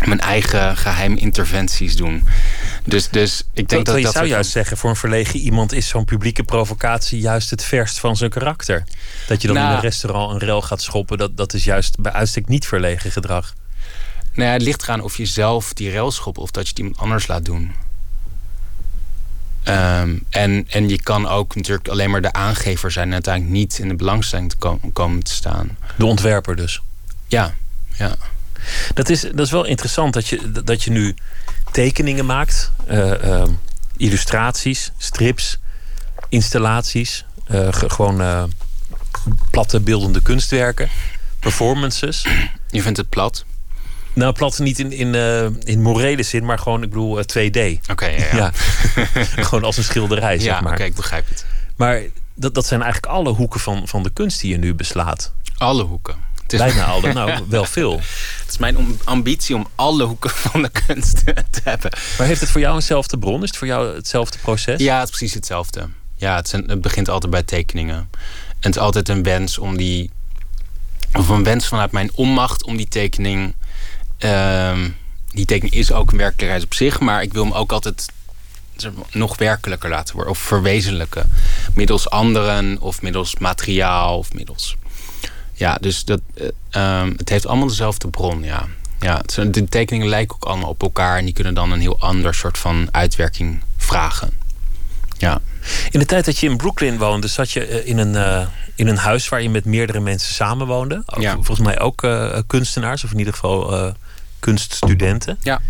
D: mijn eigen geheime interventies doen. Dus, dus ik denk
C: Terwijl
D: dat
C: je
D: dat
C: zou juist zeggen, voor een verlegen iemand is zo'n publieke provocatie juist het verst van zijn karakter. Dat je dan
D: Nou.
C: in een restaurant een rel gaat schoppen, dat, dat is juist bij uitstek niet verlegen gedrag.
D: Nou ja, het ligt eraan of je zelf die rail schopt of dat je het iemand anders laat doen. Ehm, en, en je kan ook natuurlijk alleen maar de aangever zijn en uiteindelijk niet in de belangstelling te kom- komen te staan.
C: De ontwerper dus.
D: Ja, ja.
C: Dat is, dat is wel interessant dat je, dat je nu tekeningen maakt, eh, ehm, illustraties, strips, installaties, eh, ge- gewoon eh, platte beeldende kunstwerken, performances.
D: Je vindt het plat?
C: Nou, plat niet in, in, eh, in morele zin, maar gewoon, ik bedoel, eh, 2D.
D: Oké, ja. Ja,
C: Ja. gewoon als een schilderij, zeg
D: ja
C: maar.
D: oké, ik begrijp het.
C: Maar dat, dat zijn eigenlijk alle hoeken van, van de kunst die je nu beslaat.
D: Alle hoeken. Het is,
C: Bijna alle, nou wel veel.
D: het is mijn ambitie om alle hoeken van de kunst te hebben.
C: Maar heeft het voor jou eenzelfde bron? Is het voor jou hetzelfde proces?
D: Ja, het is precies hetzelfde. Ja, het, het begint altijd bij tekeningen. En het is altijd een wens om die. Of een wens vanuit mijn onmacht om die tekening. Ehm, die tekening is ook een werkelijkheid op zich, maar ik wil hem ook altijd nog werkelijker laten worden. Of verwezenlijken. Middels anderen, of middels materiaal, of middels. Ja, dus dat, eh, ehm, het heeft allemaal dezelfde bron, ja. Ja, de tekeningen lijken ook allemaal op elkaar en die kunnen dan een heel ander soort van uitwerking vragen. Ja.
C: In de tijd dat je in Brooklyn woonde, zat je eh, in een, eh, in een huis waar je met meerdere mensen samenwoonde.
D: Ja.
C: Volgens mij ook eh, kunstenaars, of in ieder geval kunststudenten.
D: Ja.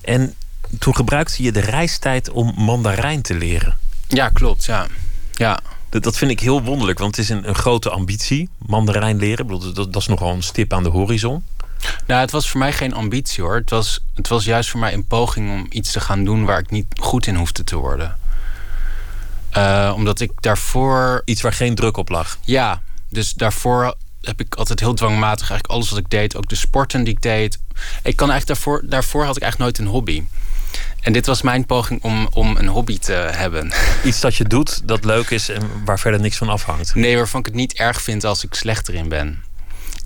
C: En toen gebruikte je de reistijd om mandarijn te leren.
D: Ja, klopt. Ja. Ja.
C: Dat, dat vind ik heel wonderlijk, want het is een, een grote ambitie. Mandarijn leren, bedoel, dat, dat is nogal een stip aan de horizon.
D: Nou, het was voor mij geen ambitie hoor. Het was, het was juist voor mij een poging om iets te gaan doen waar ik niet goed in hoefde te worden. Eh, omdat ik daarvoor.
C: Iets waar geen druk op lag.
D: Ja, dus daarvoor heb ik altijd heel dwangmatig eigenlijk alles wat ik deed, ook de sporten die ik deed. Ik kan eigenlijk daarvoor, daarvoor had ik eigenlijk nooit een hobby. En dit was mijn poging om, om een hobby te hebben.
C: Iets dat je doet, dat leuk is en waar verder niks van afhangt.
D: Nee, waarvan ik het niet erg vind als ik slecht erin ben.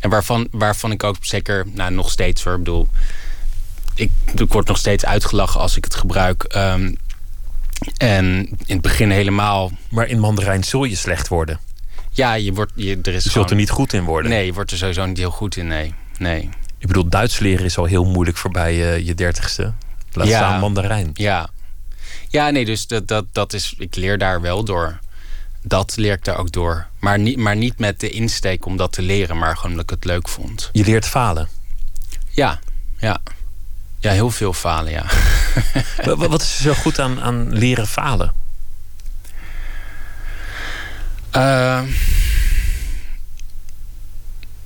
D: En waarvan, waarvan ik ook zeker, nou nog steeds hoor, ik bedoel, ik, ik word nog steeds uitgelachen als ik het gebruik. Ehm, en in het begin helemaal,
C: Maar in mandarijn zul je slecht worden.
D: ja, je wordt, je, er is
C: Je zult er niet goed in worden.
D: Nee, je wordt er sowieso niet heel goed in, nee. Nee,
C: Ik bedoel, Duits leren is al heel moeilijk voorbij eh, je dertigste. Laat
D: Ja.
C: staan mandarijn.
D: ja. Ja, nee, dus dat, dat, dat is, ik leer daar wel door. Dat leer ik daar ook door. Maar niet, maar niet met de insteek om dat te leren, maar gewoon omdat ik het leuk vond.
C: Je leert falen.
D: Ja, ja. Ja, heel veel falen, ja.
C: Wa- wa- Wat is er zo goed aan, aan leren falen?
D: Eh,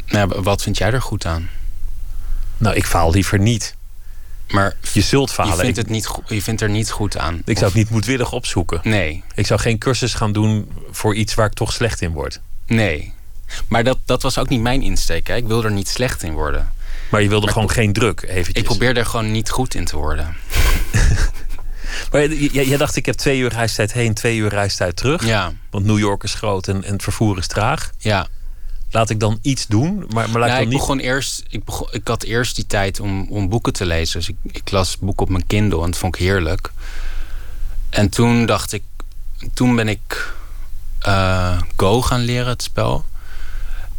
D: nou, wat vind jij er goed aan?
C: Nou, ik faal liever niet.
D: Maar
C: Je zult falen.
D: je vindt, het niet, je vindt er niet goed aan.
C: ik zou het niet moedwillig opzoeken.
D: Nee,
C: Ik zou geen cursus gaan doen voor iets waar ik toch slecht in word.
D: nee. Maar dat, dat was ook niet mijn insteek. Hè. Ik wil er niet slecht in worden.
C: Maar je wilde
D: Maar
C: gewoon geen druk, eventjes.
D: Ik probeer er gewoon niet goed in te worden.
C: Maar jij dacht, ik heb twee uur reistijd heen, twee uur reistijd terug.
D: Ja,
C: Want New York is groot en, en het vervoer is traag.
D: ja.
C: Laat ik dan iets doen, maar, maar laat
D: Ja,
C: ik niet...
D: begon eerst. Ik, begon, ik had eerst die tijd om, om boeken te lezen. Dus ik, ik las boeken op mijn Kindle en dat vond ik heerlijk. En toen dacht ik. Toen ben ik eh, Go gaan leren, het spel.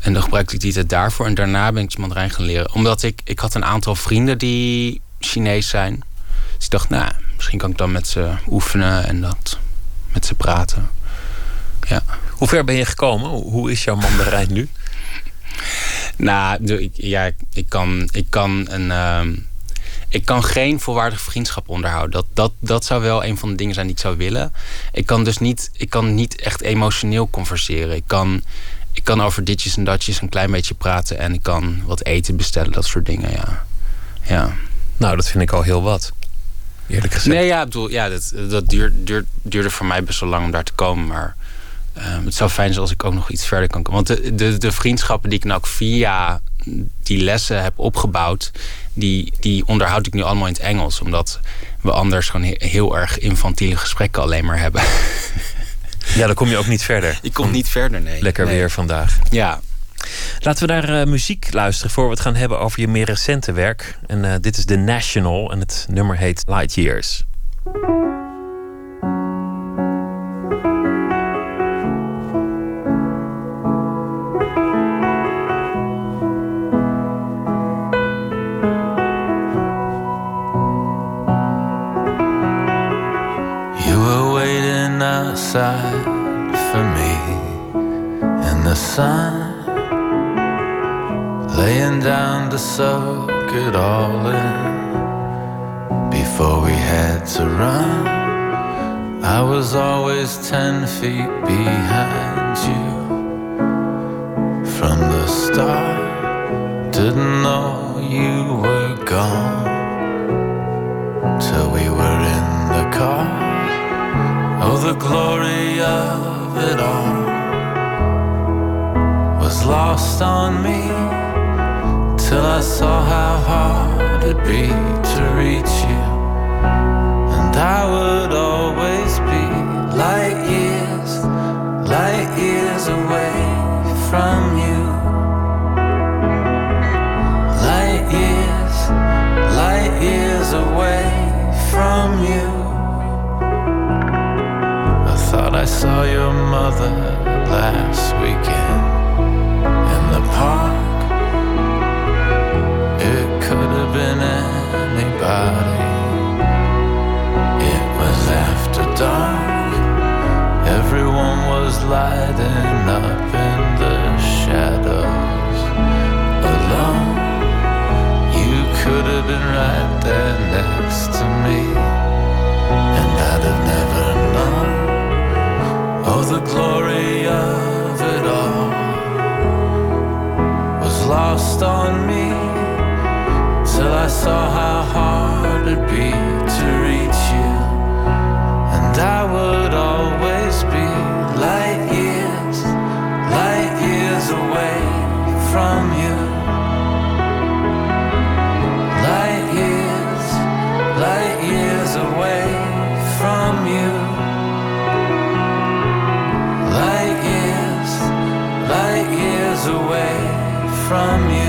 D: En dan gebruikte ik die tijd daarvoor. En daarna ben ik Mandarijn gaan leren. Omdat ik, ik had een aantal vrienden die Chinees zijn. Dus ik dacht, nou, misschien kan ik dan met ze oefenen en dat met ze praten. ja.
C: Hoe ver ben je gekomen? Hoe is jouw mandarijn nu?
D: Nou, ik, ja, ik kan, ik kan een. Ehm, ik kan geen volwaardige vriendschap onderhouden. Dat, dat, dat zou wel een van de dingen zijn die ik zou willen. Ik kan dus niet, ik kan niet echt emotioneel converseren. Ik kan, ik kan over ditjes en datjes een klein beetje praten. En ik kan wat eten bestellen, dat soort dingen, ja. ja.
C: Nou, dat vind ik al heel wat. Eerlijk gezegd.
D: Nee, ja, bedoel, ja dat, dat duurde, duurde voor mij best wel lang om daar te komen. Maar Ehm, het zou fijn zijn als ik ook nog iets verder kan komen. Want de, de, de vriendschappen die ik nou ook via die lessen heb opgebouwd, die, die onderhoud ik nu allemaal in het Engels. Omdat we anders gewoon heel erg infantiele gesprekken alleen maar hebben.
C: Ja, dan kom je ook niet verder.
D: Ik kom niet verder, nee.
C: Lekker
D: nee.
C: weer vandaag.
D: Ja.
C: Laten we naar uh, muziek luisteren voor we het gaan hebben over je meer recente werk. En uh, dit is The National en het nummer heet Light Years.
E: in the sun, laying down to soak it all in. Before we had to run, I was always ten feet behind you. From the start, didn't know you were gone till we were in the car. Oh, the glory of it all was lost on me till I saw how hard it'd be to reach you. And I would always be light years, light years away from you. Light years, light years away from you. I thought I saw your mother last weekend park. It could have been anybody. It was after dark. Everyone was lighting up in the shadows. Alone, you could have been right there next to me, and I'd have never known. Oh, the glory of lost on me till I saw how hard it'd be to reach you. And I would always be light years, light years away from you. From you.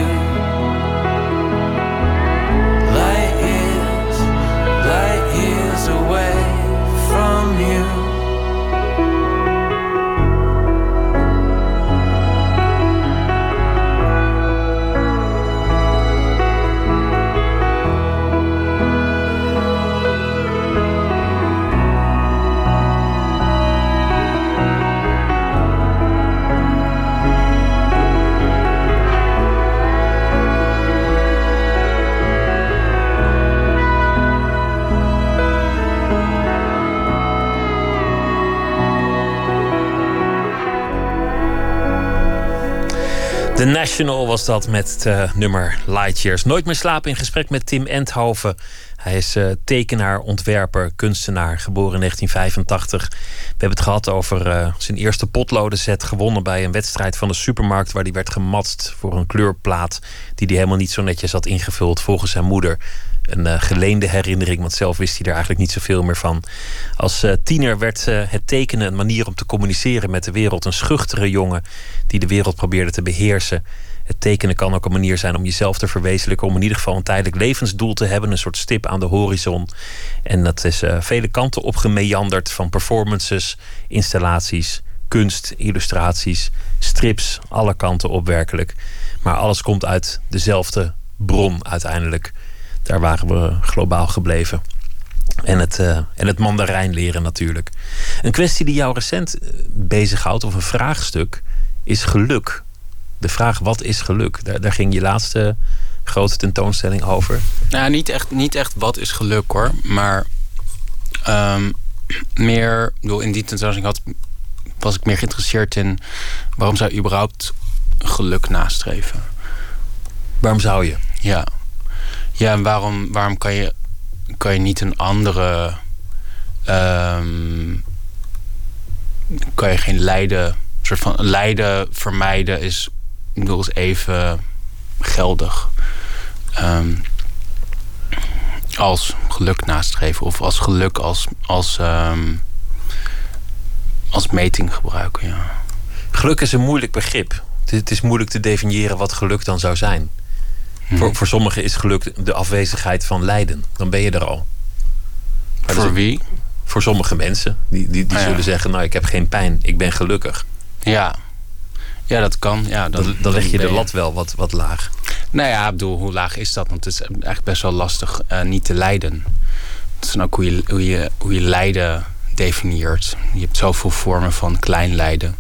C: The National was dat met het uh, nummer Lightyears. Nooit meer slapen in gesprek met Tim Endhoven. Hij is uh, tekenaar, ontwerper, kunstenaar, geboren in 1985. We hebben het gehad over uh, zijn eerste potlodenset, gewonnen bij een wedstrijd van de supermarkt, waar hij werd gematst voor een kleurplaat die hij helemaal niet zo netjes had ingevuld volgens zijn moeder. Een uh, geleende herinnering, want zelf wist hij er eigenlijk niet zoveel meer van. Als tiener werd het tekenen een manier om te communiceren met de wereld. Een schuchtere jongen die de wereld probeerde te beheersen. Het tekenen kan ook een manier zijn om jezelf te verwezenlijken. Om in ieder geval een tijdelijk levensdoel te hebben. Een soort stip aan de horizon. En dat is uh, vele kanten opgemeanderd. Van performances, installaties, kunst, illustraties, strips. Alle kanten op werkelijk. Maar alles komt uit dezelfde bron uiteindelijk. Daar waren we globaal gebleven. En het, uh, en het mandarijn leren natuurlijk. Een kwestie die jou recent eh, bezighoudt, of een vraagstuk, is geluk. De vraag wat is geluk? Daar, daar ging je laatste grote tentoonstelling over.
D: Nou, niet echt, niet echt wat is geluk hoor. Maar um, meer, bedoel, in die tentoonstelling had, was ik meer geïnteresseerd in waarom zou je überhaupt geluk nastreven?
C: Waarom zou je?
D: Ja. Ja, en waarom, waarom kan, je, kan je niet een andere. Um, kan je geen lijden. Soort van lijden vermijden is, ik bedoel, even geldig. Um, als geluk nastreven of als geluk als, als, um, als meting gebruiken. Ja.
C: Geluk is een moeilijk begrip. Het is moeilijk te definiëren wat geluk dan zou zijn. Hmm. Voor, voor sommigen is geluk de afwezigheid van lijden. Dan ben je er al.
D: Maar voor wie?
C: Voor sommige mensen. Die, die, die ah, zullen zeggen, nou ik heb geen pijn, ik ben gelukkig.
D: Ja, ja dat kan. Ja,
C: dan, dan, dan leg je de lat wel wat, wat laag.
D: Nou ja, ik bedoel, hoe laag is dat? Want het is eigenlijk best wel lastig uh, niet te lijden. Het is dan ook hoe je, hoe, je, hoe je lijden definieert. Je hebt zoveel vormen van klein lijden.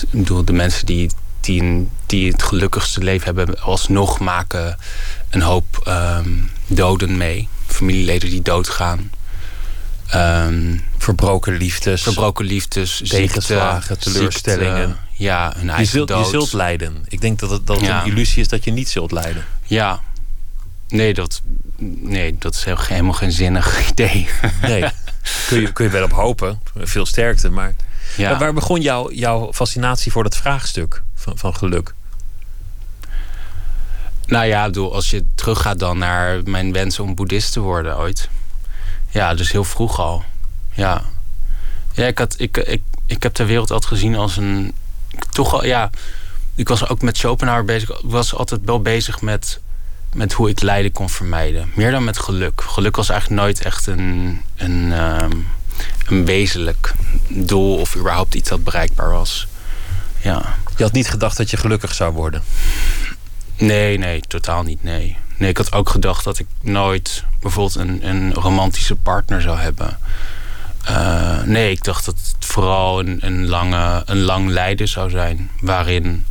D: Ik bedoel, de mensen die, die, die het gelukkigste leven hebben, alsnog maken een hoop um, doden mee. Familieleden die doodgaan.
C: Um, verbroken liefdes.
D: Verbroken liefdes.
C: Tegenslagen, teleurstellingen.
D: ja, een eigen
C: je zult,
D: dood.
C: Je zult lijden. Ik denk dat het, dat het een illusie is dat je niet zult lijden.
D: Ja. Nee, dat, nee, dat is helemaal geen zinnig idee.
C: Nee. Kun je, kun je wel op hopen. Veel sterkte. Maar ja. waar begon jouw jouw fascinatie voor dat vraagstuk van, van geluk?
D: Nou ja, bedoel, als je teruggaat dan naar mijn wens om boeddhist te worden ooit. Ja, dus heel vroeg al. Ja. Ja, ik, had, ik, ik, ik heb de wereld altijd gezien als een. Toch al, ja. Ik was ook met Schopenhauer bezig. Ik was altijd wel bezig met, met hoe ik lijden kon vermijden. Meer dan met geluk. Geluk was eigenlijk nooit echt een, een, um, een wezenlijk doel of überhaupt iets dat bereikbaar was. Ja.
C: Je had niet gedacht dat je gelukkig zou worden?
D: Nee, nee, totaal niet. Nee. Nee, ik had ook gedacht dat ik nooit bijvoorbeeld een, een romantische partner zou hebben. Uh, nee, ik dacht dat het vooral een, een, lange, een lang lijden zou zijn. Waarin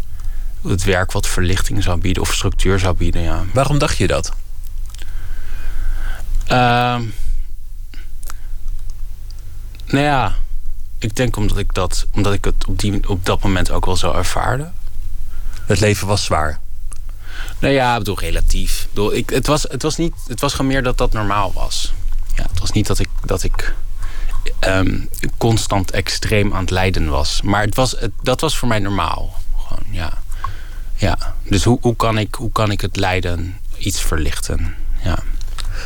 D: het werk wat verlichting zou bieden of structuur zou bieden. Ja.
C: Waarom dacht je dat?
D: Uh, nou ja, ik denk omdat ik, dat, omdat ik het op, die, op dat moment ook wel zo ervaarde.
C: Het leven was zwaar.
D: Nou ja, ik bedoel relatief. Ik bedoel, ik, het, was, het, was niet, het was gewoon meer dat dat normaal was. Ja, het was niet dat ik, dat ik um, constant extreem aan het lijden was. Maar het was, het, dat was voor mij normaal. Gewoon, ja. ja. Dus hoe, hoe, kan ik, hoe kan ik het lijden iets verlichten? Ja.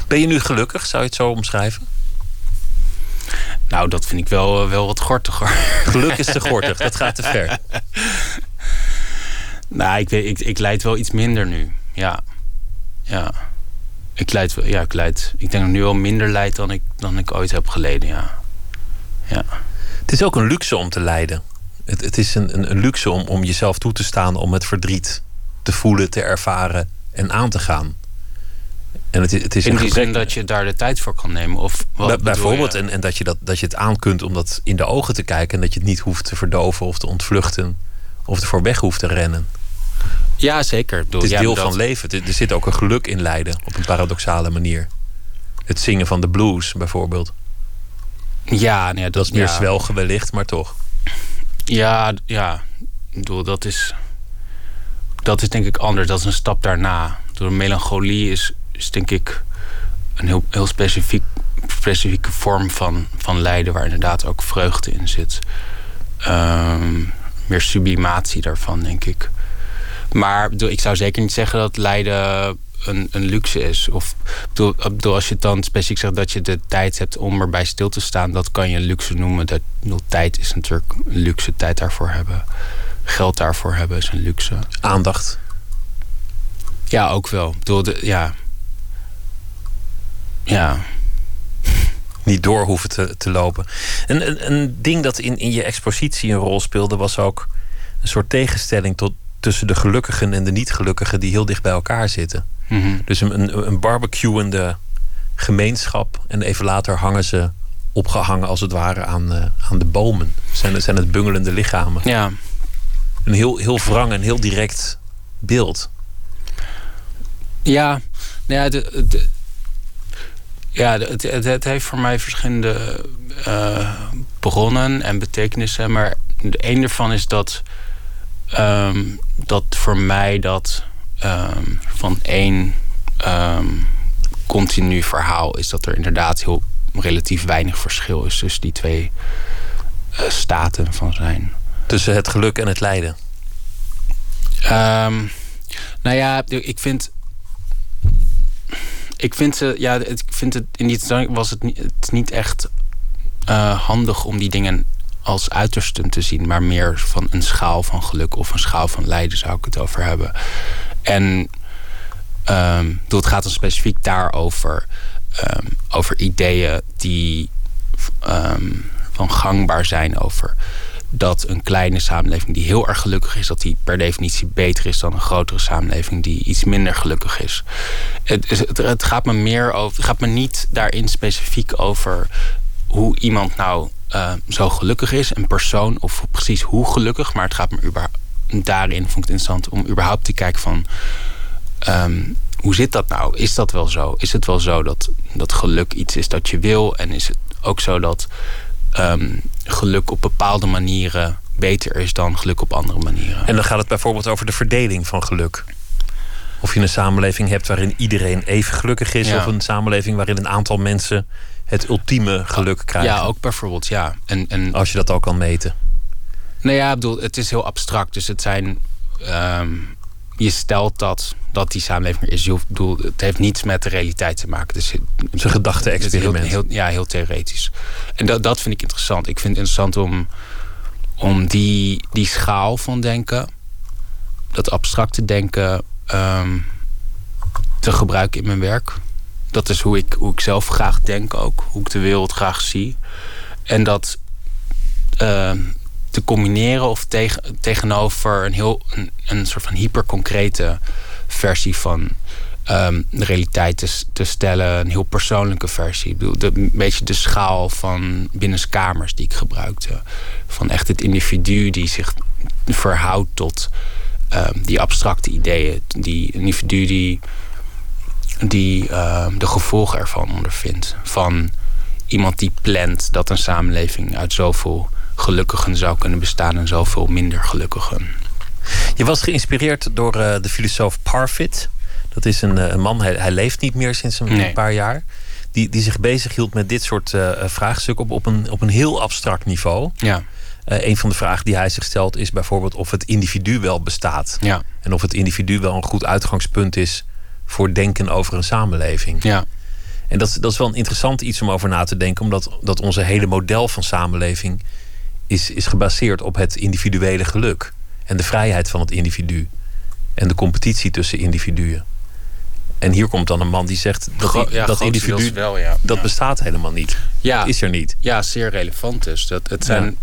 C: Ben je nu gelukkig? Zou je het zo omschrijven?
D: Nou, dat vind ik wel, wel wat gortiger.
C: Geluk is te gortig, dat gaat te ver.
D: Nou, ik, weet, ik, ik leid wel iets minder nu. Ja. Ja. Ik leid, ja, ik leid. Ik denk nu wel minder leid dan ik, dan ik ooit heb geleden, ja. Ja.
C: Het is ook een luxe om te lijden. Het, het is een, een, een luxe om, om jezelf toe te staan om het verdriet te voelen, te ervaren en aan te gaan.
D: En het, het is in die zin dat je daar de tijd voor kan nemen? Of
C: wat bijvoorbeeld, en, en dat, je dat, dat je het aan kunt om dat in de ogen te kijken... en dat je het niet hoeft te verdoven of te ontvluchten... of er voor weg hoeft te rennen.
D: Ja, zeker.
C: het is deel van leven. Er zit ook een geluk in lijden, op een paradoxale manier. Het zingen van de blues, bijvoorbeeld.
D: Ja, nee,
C: dat, dat is meer ja. zwelgen wellicht, maar toch.
D: Ja, ja. Ik bedoel, dat is... Dat is denk ik anders. Dat is een stap daarna. Door melancholie is, is denk ik een heel, heel specifiek, specifieke vorm van, van lijden... waar inderdaad ook vreugde in zit. Um, meer sublimatie daarvan, denk ik. Maar ik zou zeker niet zeggen dat lijden een, een luxe is. Of bedoel, als je dan specifiek zegt dat je de tijd hebt om erbij stil te staan, dat kan je een luxe noemen. Dat, bedoel, tijd is natuurlijk een luxe. Tijd daarvoor hebben. Geld daarvoor hebben is een luxe.
C: Aandacht.
D: Ja, ook wel. Bedoel, de, ja. Ja.
C: Niet door hoeven te, te lopen. Een, een, een ding dat in, in je expositie een rol speelde, was ook een soort tegenstelling tot, tussen de gelukkigen en de niet-gelukkigen die heel dicht bij elkaar zitten.
D: Mm -hmm.
C: Dus een, een, een barbecuende gemeenschap. En even later hangen ze opgehangen als het ware aan, uh, aan de bomen. Zijn, het, zijn het bungelende lichamen.
D: Ja.
C: Een heel, heel wrang en heel direct beeld.
D: Ja, nou ja, de, de, ja het, het, het, heeft voor mij verschillende uh, bronnen en betekenissen. Maar een ervan is dat, um, dat voor mij dat um, van één um, continu verhaal is dat er inderdaad heel relatief weinig verschil is tussen die twee uh, staten van zijn.
C: Tussen het geluk en het lijden?
D: Nou ja, ik vind. Ik vind ze. Ja, ik vind het in die was het niet, het niet echt uh, handig om die dingen als uitersten te zien, maar meer van een schaal van geluk of een schaal van lijden zou ik het over hebben. En um, het gaat dan specifiek daarover um, over ideeën die um, van gangbaar zijn over dat een kleine samenleving die heel erg gelukkig is, dat die per definitie beter is dan een grotere samenleving die iets minder gelukkig is. Het, het, gaat me meer over, het gaat me niet daarin specifiek over hoe iemand nou uh, zo gelukkig is, een persoon, of precies hoe gelukkig, maar het gaat me daarin vond ik het interessant om überhaupt te kijken van um, hoe zit dat nou? Is dat wel zo? Is het wel zo dat, dat geluk iets is dat je wil? En is het ook zo dat um, geluk op bepaalde manieren beter is dan geluk op andere manieren?
C: En dan gaat het bijvoorbeeld over de verdeling van geluk. Of je een samenleving hebt waarin iedereen even gelukkig is,
D: Ja.
C: of een samenleving waarin een aantal mensen het ultieme geluk krijgen.
D: Ja, ook bijvoorbeeld, ja. En, en
C: Als je dat al kan meten.
D: Nou ja, ik bedoel, het is heel abstract. Dus het zijn. ehm, je stelt dat, dat die samenleving is. Je hoeft, bedoel, het heeft niets met de realiteit te maken. Dus het
C: is een gedachte-experiment.
D: Ja, heel theoretisch. En dat, dat vind ik interessant. Ik vind het interessant om, om die, die schaal van denken, dat abstracte denken, ehm, te gebruiken in mijn werk. Dat is hoe ik, hoe ik zelf graag denk ook. Hoe ik de wereld graag zie. En dat ehm, te combineren of tegen, tegenover een heel een, soort van hyperconcrete versie van ehm, de realiteit te, te stellen. Een heel persoonlijke versie. Ik bedoel, de, een beetje de schaal van binnenskamers die ik gebruikte. Van echt het individu die zich verhoudt tot ehm, die abstracte ideeën. Die individu die, die ehm, de gevolgen ervan ondervindt. Van iemand die plant dat een samenleving uit zoveel gelukkigen zou kunnen bestaan en zoveel minder gelukkigen.
C: Je was geïnspireerd door eh, de filosoof Parfit. Dat is een, eh, een man, hij, hij leeft niet meer sinds een
D: Nee.
C: paar jaar. Die, die zich bezighield met dit soort eh, vraagstukken op, op, een, op een heel abstract niveau.
D: Ja,
C: Eh, een van de vragen die hij zich stelt is bijvoorbeeld of het individu wel bestaat.
D: ja,
C: En of het individu wel een goed uitgangspunt is voor denken over een samenleving.
D: ja.
C: En dat, is- dat is wel een interessant iets om over na te denken, omdat dat onze hele model van samenleving is, is gebaseerd op het individuele geluk. En de vrijheid van het individu. En de competitie tussen individuen. En hier komt dan een man die zegt dat,
D: Gro-
C: die-
D: ja,
C: dat individu
D: wel, ja.
C: dat
D: Ja.
C: bestaat helemaal niet.
D: Ja.
C: Is er niet.
D: Ja, zeer relevant dus. Dat, het, zijn,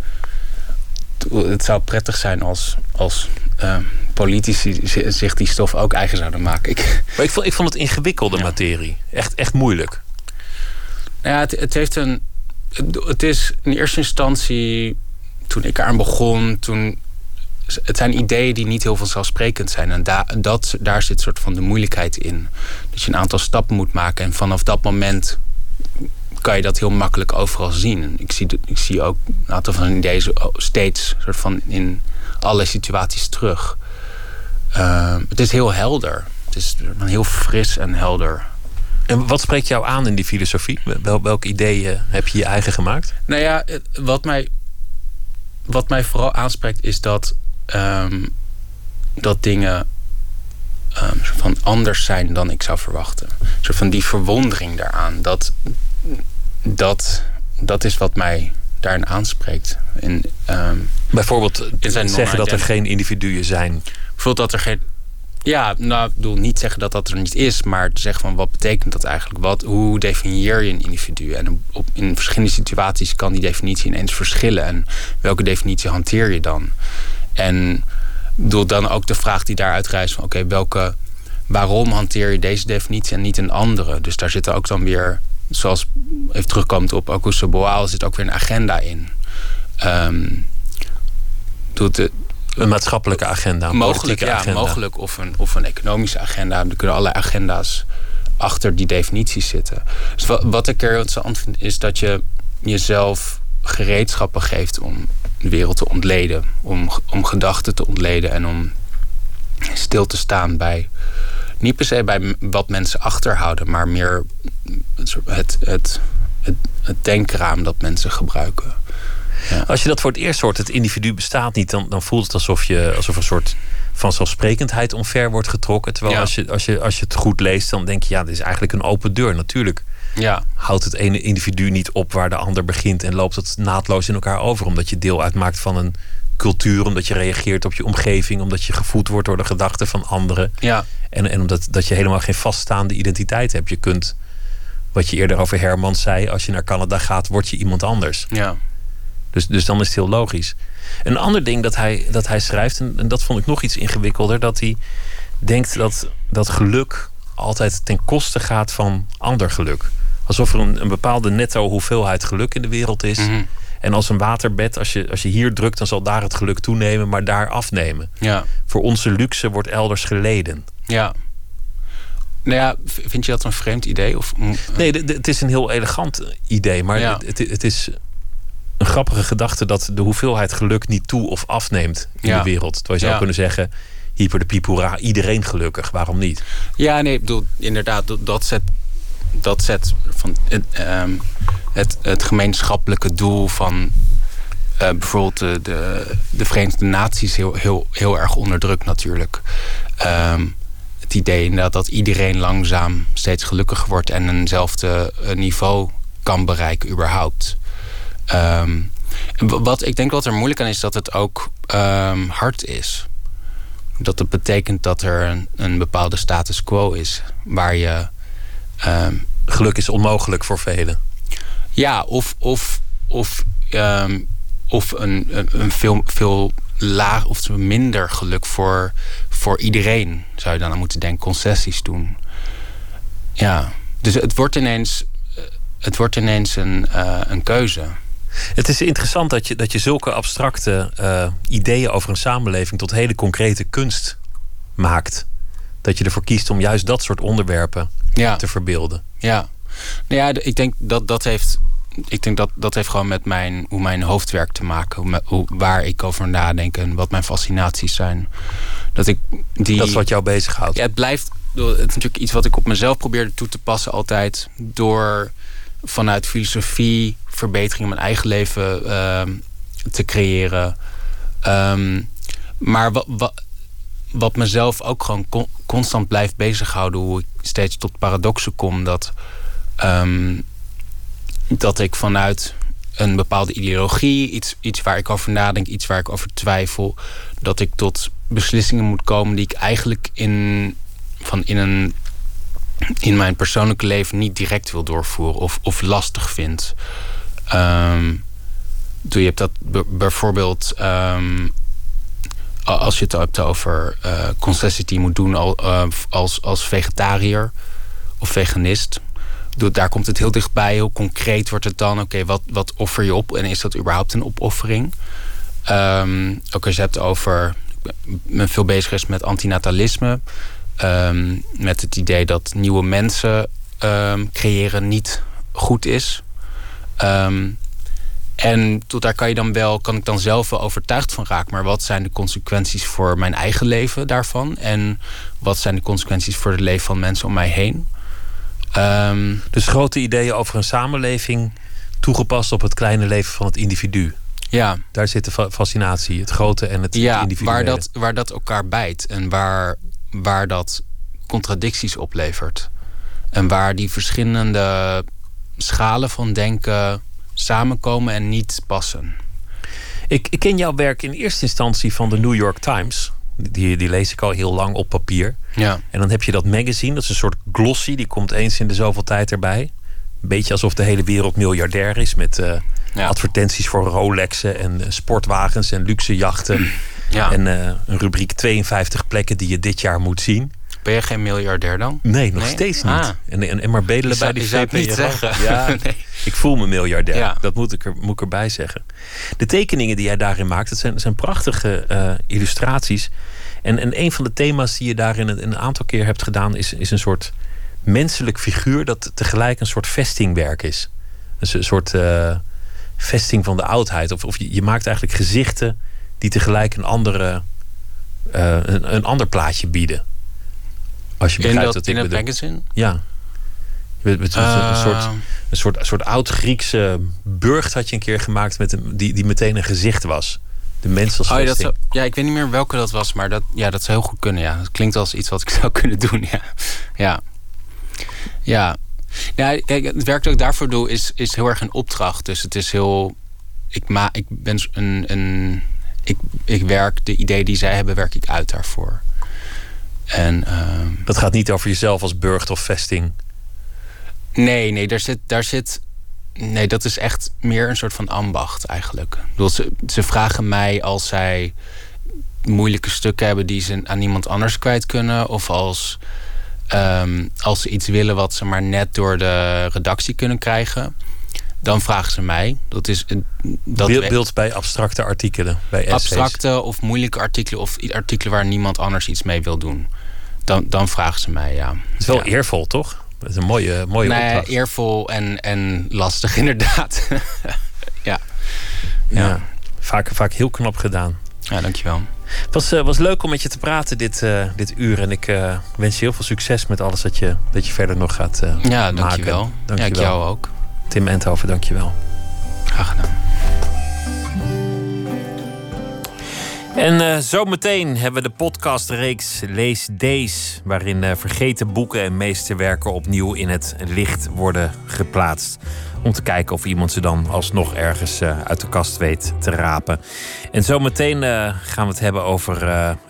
D: het zou prettig zijn als, als eh, politici zi- zich die stof ook eigen zouden maken. Ik,
C: Maar ik vond, ik vond het ingewikkelde materie. Echt, echt moeilijk.
D: Nou ja, het, het heeft een. Het is in eerste instantie. Toen ik eraan begon. Toen, het zijn ideeën die niet heel vanzelfsprekend zijn. En da, dat, daar zit soort van de moeilijkheid in. Dat je een aantal stappen moet maken. En vanaf dat moment kan je dat heel makkelijk overal zien. En Ik zie, ik zie ook een aantal van ideeën zo- steeds soort van in alle situaties terug. Eh, het is heel helder. Het is heel fris en helder.
C: En wat spreekt jou aan in die filosofie? Wel, welke ideeën heb je je eigen gemaakt?
D: Nou ja, wat mij, wat mij vooral aanspreekt is dat, ehm, dat dingen ehm, van anders zijn dan ik zou verwachten. Soort van die verwondering daaraan. Dat, dat, dat is wat mij daarin aanspreekt. En, ehm,
C: Bijvoorbeeld
D: In zijn
C: zeggen dat er geen individuen zijn.
D: bijvoorbeeld dat er geen. Ja, nou, ik bedoel niet zeggen dat dat er niet is, maar zeggen van wat betekent dat eigenlijk? Wat, hoe definieer je een individu? En op, in verschillende situaties kan die definitie ineens verschillen. En welke definitie hanteer je dan? En bedoel dan ook de vraag die daaruit rijst van oké, welke waarom hanteer je deze definitie en niet een andere? Dus daar zit ook dan weer, zoals even terugkomend op Augusto Boal, zit ook weer een agenda in. Um, doet het,
C: een maatschappelijke agenda, een
D: mogelijk,
C: ja,
D: agenda. mogelijk of een, of een economische agenda. Er kunnen allerlei agenda's achter die definities zitten. Dus wat, wat ik er interessant vind, is dat je jezelf gereedschappen geeft om de wereld te ontleden. Om, om gedachten te ontleden en om stil te staan bij. Niet per se bij wat mensen achterhouden, maar meer het, het, het, het denkraam dat mensen gebruiken.
C: Ja. Als je dat voor het eerst hoort, het individu bestaat niet, dan, dan voelt het alsof, je, alsof een soort vanzelfsprekendheid omver wordt getrokken. Terwijl als, je, als, je, als je het goed leest, dan denk je, ja, dit is eigenlijk een open deur. Natuurlijk ja. houdt het ene individu niet op waar de ander begint en loopt het naadloos in elkaar over, omdat je deel uitmaakt van een cultuur, omdat je reageert op je omgeving, omdat je gevoed wordt door de gedachten van anderen. Ja. En, en omdat dat je helemaal geen vaststaande identiteit hebt. Je kunt, wat je eerder over Herman zei, als je naar Canada gaat, word je iemand anders. Ja. Dus, dus dan is het heel logisch. Een ander ding dat hij, dat hij schrijft, en, en dat vond ik nog iets ingewikkelder, dat hij denkt dat, dat geluk altijd ten koste gaat van ander geluk. Alsof er een, een bepaalde netto hoeveelheid geluk in de wereld is. Mhm. En als een waterbed, als je, als je hier drukt, dan zal daar het geluk toenemen, maar daar afnemen. Ja. Voor onze luxe wordt elders geleden.
D: Ja. Nou ja, vind je dat een vreemd idee? Of...
C: Nee, het is een heel elegant idee, maar het, het, is een grappige gedachte dat de hoeveelheid geluk niet toe of afneemt in de wereld. Terwijl je zou kunnen zeggen, hyper de pipura, iedereen gelukkig, waarom niet?
D: Ja, nee, ik bedoel, inderdaad, dat zet, dat zet van, ehm, het, het gemeenschappelijke doel van uh, bijvoorbeeld de, de, de, Verenigde Naties heel, heel, heel erg onder druk natuurlijk. Ehm, het idee inderdaad dat iedereen langzaam steeds gelukkiger wordt en eenzelfde eh, niveau kan bereiken überhaupt. Ehm, wat ik denk wat er moeilijk aan is, dat het ook um, hard is. Dat het betekent dat er een, een bepaalde status quo is waar je.
C: Um, Geluk is onmogelijk voor velen.
D: Ja, of, of, of, of een, een, een, veel, veel laag of minder geluk voor, voor iedereen, zou je dan aan moeten denken, concessies doen. Ja, dus het wordt ineens, het wordt ineens een, uh, een keuze.
C: Het is interessant dat je, dat je zulke abstracte uh, ideeën over een samenleving tot hele concrete kunst maakt. Dat je ervoor kiest om juist dat soort onderwerpen ja. te verbeelden.
D: Ja, nou ja, ik denk dat dat heeft. Ik denk dat dat heeft gewoon met mijn, hoe mijn hoofd werkt te maken. Hoe, hoe, waar ik over nadenk en wat mijn fascinaties zijn. Dat, ik die,
C: dat is wat jou bezighoudt.
D: Ja, het blijft. Het is natuurlijk iets wat ik op mezelf probeerde toe te passen altijd. Door vanuit filosofie verbetering in mijn eigen leven ehm, te creëren. Ehm, maar wat, wat, wat mezelf ook gewoon constant blijft bezighouden, hoe ik steeds tot paradoxen kom, dat, um, dat ik vanuit een bepaalde ideologie, iets, iets waar ik over nadenk, iets waar ik over twijfel, dat ik tot beslissingen moet komen die ik eigenlijk in, van in een in mijn persoonlijke leven niet direct wil doorvoeren of, of lastig vind. Um, je hebt dat bijvoorbeeld um, als je het hebt over uh, concessies die je moet doen uh, als, als vegetariër of veganist. Daar komt het heel dichtbij, heel concreet wordt het dan. Oké, wat, wat offer je op en is dat überhaupt een opoffering? Um, ook als je hebt over. Ik veel bezig is met antinatalisme. Met het idee dat nieuwe mensen creëren niet goed is. Um, en tot daar kan je dan wel, kan ik dan zelf wel overtuigd van raken. Maar wat zijn de consequenties voor mijn eigen leven daarvan? En wat zijn de consequenties voor het leven van mensen om mij heen?
C: Um, dus grote ideeën over een samenleving toegepast op het kleine leven van het individu. Ja. Daar zit de fascinatie, het grote en het
D: ja,
C: individu.
D: Waar dat, waar dat elkaar bijt en waar, waar dat contradicties oplevert. En waar die verschillende schalen van denken samenkomen en niet passen.
C: Ik, ik ken jouw werk in eerste instantie van de New York Times. Die, die lees ik al heel lang op papier. Ja. En dan heb je dat magazine, dat is een soort glossy, die komt eens in de zoveel tijd erbij. Een beetje alsof de hele wereld miljardair is met uh, advertenties voor Rolexen en uh, sportwagens en luxe jachten. Ja. En uh, een rubriek 52 plekken die je dit jaar moet zien.
D: Ben je geen miljardair dan?
C: Nee, nog
D: Nee?
C: steeds niet.
D: Ah.
C: En, en, en maar bedelen
D: zou-
C: bij die
D: het niet
C: VPRO.
D: zeggen.
C: Ja,
D: Nee.
C: ik voel me miljardair.
D: Ja.
C: Dat moet ik, er, moet ik erbij zeggen. De tekeningen die jij daarin maakt, dat zijn, zijn prachtige eh, illustraties. En, en een van de thema's die je daarin een, een aantal keer hebt gedaan, is, is een soort menselijk figuur dat tegelijk een soort vestingwerk is. Dus een soort eh, vesting van de oudheid. Of, of je, je maakt eigenlijk gezichten die tegelijk een, andere, eh, een, een ander plaatje bieden. Als je
D: In,
C: begrijpt
D: dat, in
C: ik
D: het
C: bedoel.
D: magazine?
C: Ja. Een, soort, een soort, een soort oud-Griekse burcht had je een keer gemaakt met een, die, die meteen een gezicht was. De mens als
D: Oh, ja, dat zou- ja, ik weet niet meer welke dat was, maar dat, ja, dat zou heel goed kunnen. Ja. Dat klinkt als iets wat ik zou kunnen doen. Ja. Ja. ja. ja kijk, het werk dat ik daarvoor doe is, is heel erg een opdracht. Dus het is heel. Ik, ma ik ben een. een ik, ik werk de idee die zij hebben, werk ik uit daarvoor. En. ehm,
C: Dat gaat niet over jezelf als burcht of vesting.
D: Nee, nee, daar zit, daar zit. Nee, dat is echt meer een soort van ambacht eigenlijk. Ik bedoel, ze, ze vragen mij als zij moeilijke stukken hebben die ze aan iemand anders kwijt kunnen. Of als, ehm, als ze iets willen wat ze maar net door de redactie kunnen krijgen. Dan vragen ze mij. Dat is een- dat
C: Beeld, bij abstracte artikelen, bij essays.
D: abstracte of moeilijke artikelen of artikelen waar niemand anders iets mee wil doen. Dan, dan vragen ze mij, ja.
C: Het is wel
D: Ja.
C: eervol, toch? Het is een mooie, mooie
D: Nee,
C: opdracht.
D: eervol en, en lastig inderdaad. ja.
C: ja.
D: Ja.
C: Vaak, vaak heel knap gedaan.
D: ja, dankjewel.
C: Het was, eh, was leuk om met je te praten dit, eh, dit uur. En ik eh, wens je heel veel succes met alles dat je, dat je verder nog gaat eh
D: Ja,
C: maken.
D: dankjewel. Ja, ik
C: Dankjewel.
D: jou ook.
C: Tim Enthoven, dankjewel.
D: Graag gedaan.
C: En eh, zometeen hebben we de podcastreeks Lees Days, waarin eh, vergeten boeken en meesterwerken opnieuw in het licht worden geplaatst. Om te kijken of iemand ze dan alsnog ergens eh, uit de kast weet te rapen. En zometeen gaan we het hebben over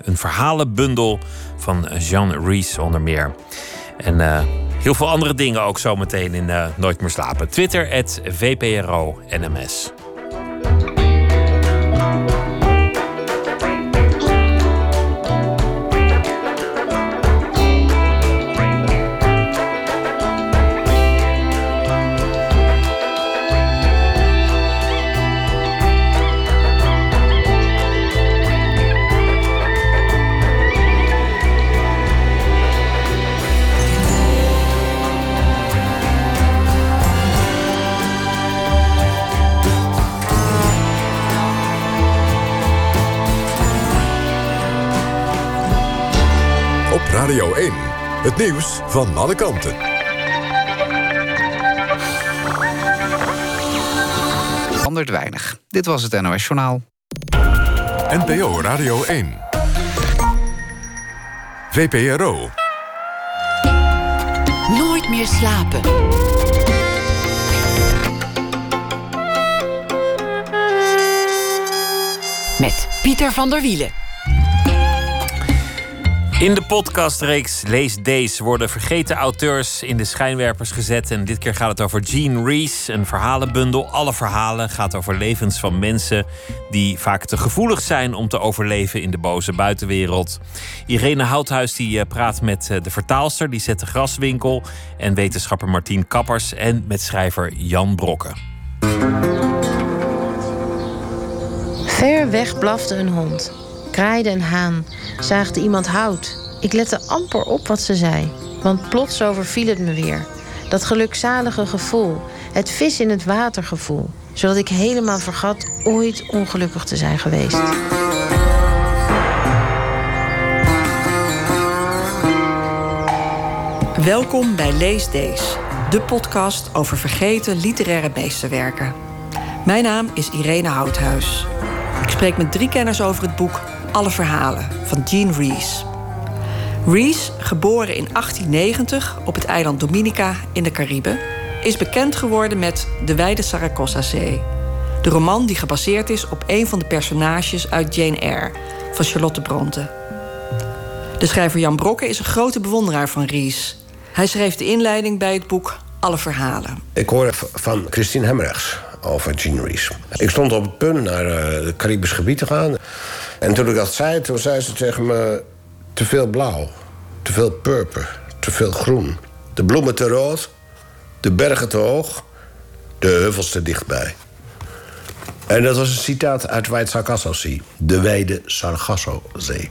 C: een verhalenbundel van Jean Rees onder meer. En heel veel andere dingen ook zometeen in eh, Nooit meer slapen. Twitter, het
A: Radio 1. Het nieuws van alle kanten.
F: Verandert weinig. Dit was het NOS Journaal.
A: NPO Radio 1. VPRO.
B: Nooit meer slapen. Met Pieter van der Wielen.
C: In de podcastreeks Lees Days worden vergeten auteurs in de schijnwerpers gezet. En dit keer gaat het over Jean Rees, een verhalenbundel. Alle verhalen gaat over levens van mensen die vaak te gevoelig zijn om te overleven in de boze buitenwereld. Irene Houthuis die eh, praat met eh, de vertaalster, de graswinkel. En wetenschapper Martien Kappers en met schrijver Jan Brokken.
G: Ver weg blafte een hond. Kraaide een haan. Zaagde iemand hout. Ik lette amper op wat ze zei. Want plots overviel het me weer. Dat gelukzalige gevoel. Het vis in het water gevoel. Zodat ik helemaal vergat ooit ongelukkig te zijn geweest.
H: Welkom bij Lees Days, de podcast over vergeten literaire meesterwerken. Mijn naam is Irene Houthuis. Ik spreek met drie kenners over het boek Alle Verhalen van Jean Rees. Rees, geboren in 1890 op het eiland Dominica in de Cariben, is bekend geworden met De Wijde Saragossa-zee. De roman die gebaseerd is op een van de personages uit Jane Eyre van Charlotte Bronte. De schrijver Jan Brokke is een grote bewonderaar van Ries. Hij schreef de inleiding bij het boek Alle Verhalen.
I: Ik hoorde van Christine Hemmerichs over Jean Rees. Ik stond op het punt naar eh, het Caribisch gebied te gaan. En toen ik dat zei, toen zei ze tegen me... te veel blauw. te veel purper, te veel groen. De bloemen te rood, de bergen te hoog, de heuvels te dichtbij. En dat was een citaat uit Wijd Sargassozee, de wijde Sargassozee.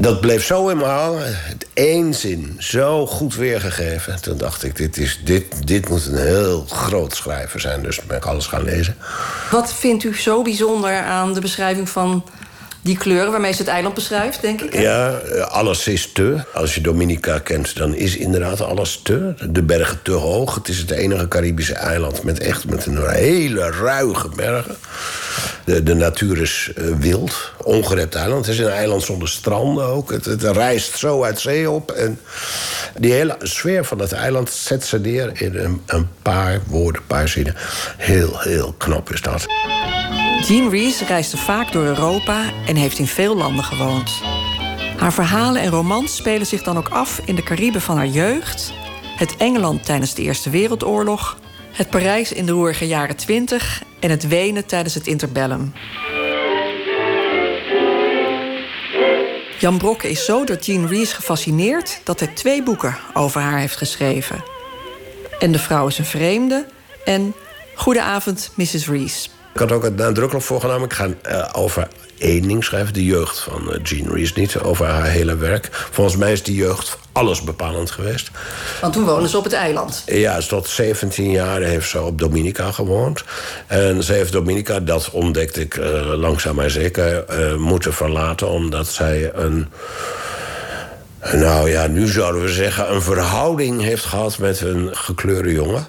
I: Dat bleef zo in me hangen, het één zin, zo goed weergegeven. Toen dacht ik, dit, is, dit, dit moet een heel groot schrijver zijn. Dus ben ik alles gaan lezen.
H: Wat vindt u zo bijzonder aan de beschrijving van die kleuren waarmee ze het eiland beschrijft, denk ik?
I: Ja, alles is te. Als je Dominica kent, dan is inderdaad alles te. De bergen te hoog. Het is het enige Caribische eiland met echt met een hele ruige bergen. De, de natuur is eh, wild, ongerept eiland. Het is een eiland zonder stranden ook. Het, het rijst zo uit zee op. En die hele sfeer van het eiland zet ze neer in een, een paar woorden, een paar zinnen. Heel, heel knap is dat.
H: Jean Rees reisde vaak door Europa en heeft in veel landen gewoond. Haar verhalen en romans spelen zich dan ook af in de Cariben van haar jeugd, het Engeland tijdens de Eerste Wereldoorlog, het Parijs in de roerige jaren 20 en het Wenen tijdens het interbellum. Jan Brokke is zo door Jean Rees gefascineerd dat hij twee boeken over haar heeft geschreven. En de vrouw is een vreemde en Goedenavond, Mrs. Rees.
I: Ik had ook het nadrukkelijk voorgenomen. Ik ga eh, over één ding schrijven. De jeugd van eh, Jean Rees. Niet over haar hele werk. Volgens mij is die jeugd alles bepalend geweest.
H: Want toen wonen ze op het eiland.
I: Ja, tot 17 jaar heeft ze op Dominica gewoond. En ze heeft Dominica, dat ontdekte ik eh, langzaam maar zeker, moeten verlaten. Omdat zij een. Nou ja, nu zouden we zeggen een verhouding heeft gehad met een gekleurde jongen.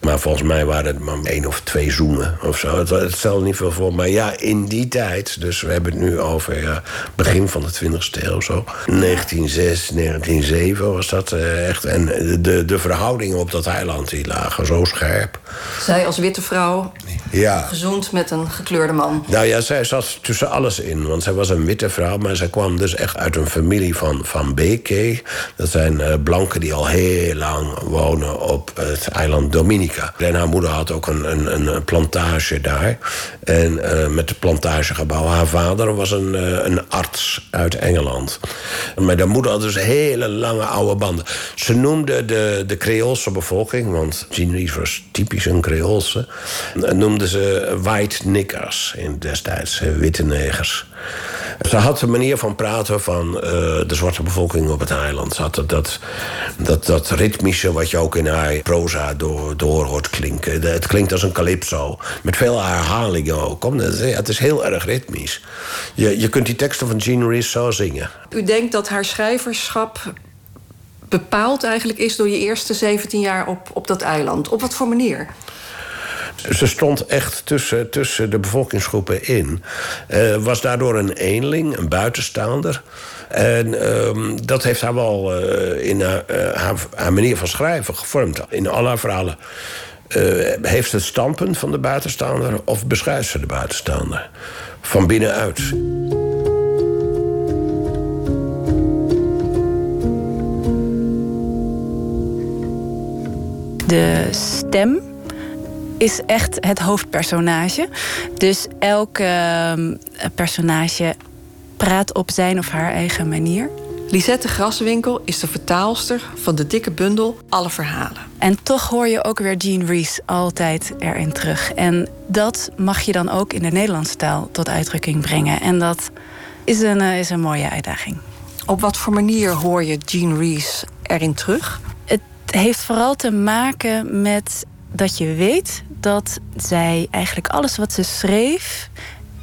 I: Maar volgens mij waren het maar één of twee zoenen of zo. Het, het stelde niet veel voor. Maar ja, in die tijd, dus we hebben het nu over ja, begin van de 20e eeuw zo. 1906, 1907 was dat eh, echt. En de, de verhoudingen op dat eiland die lagen zo scherp.
H: Zij als witte vrouw,
I: Ja.
H: gezoend met een gekleurde man.
I: Nou ja, zij zat tussen alles in. Want zij was een witte vrouw, maar zij kwam dus echt uit een familie van, van Dat zijn eh, blanken die al heel lang wonen op het eiland Dominica. En haar moeder had ook een, een, een plantage daar. En eh, met het plantagegebouw. Haar vader was een, eh, een arts uit Engeland. Maar de moeder had dus hele lange oude banden. Ze noemde de, de Creoolse bevolking, want Jean was typisch een Creoolse, noemden ze white niggers in destijds, witte negers. Ze had een manier van praten van eh, de zwarte bevolking op het eiland. Ze had dat, dat, dat, ritmische wat je ook in haar proza door, door hoort klinken. Het klinkt als een calypso. Met veel herhalingen ook. Kom, Het is heel erg ritmisch. Je, je kunt die teksten van Jean Rees zo zingen.
H: U denkt dat haar schrijverschap bepaald eigenlijk is door je eerste 17 jaar op, op dat eiland. Op wat voor manier?
I: Ze stond echt tussen, tussen de bevolkingsgroepen in. Eh, was daardoor een eenling, een buitenstaander. En ehm, dat heeft haar wel eh, in haar, eh, haar, haar manier van schrijven gevormd. In al haar verhalen. Heeft ze het standpunt van de buitenstaander of beschrijft ze de buitenstaander? Van binnenuit.
J: De stem is echt het hoofdpersonage. Dus elk ehm, personage praat op zijn of haar eigen manier.
H: Lisette Graswinkel is de vertaalster van de dikke bundel Alle Verhalen.
J: En toch hoor je ook weer Jean Rees altijd erin terug. En dat mag je dan ook in de Nederlandse taal tot uitdrukking brengen. En dat is een, eh, is een mooie uitdaging.
H: Op wat voor manier hoor je Jean Rees erin terug?
J: Het heeft vooral te maken met dat je weet dat zij eigenlijk alles wat ze schreef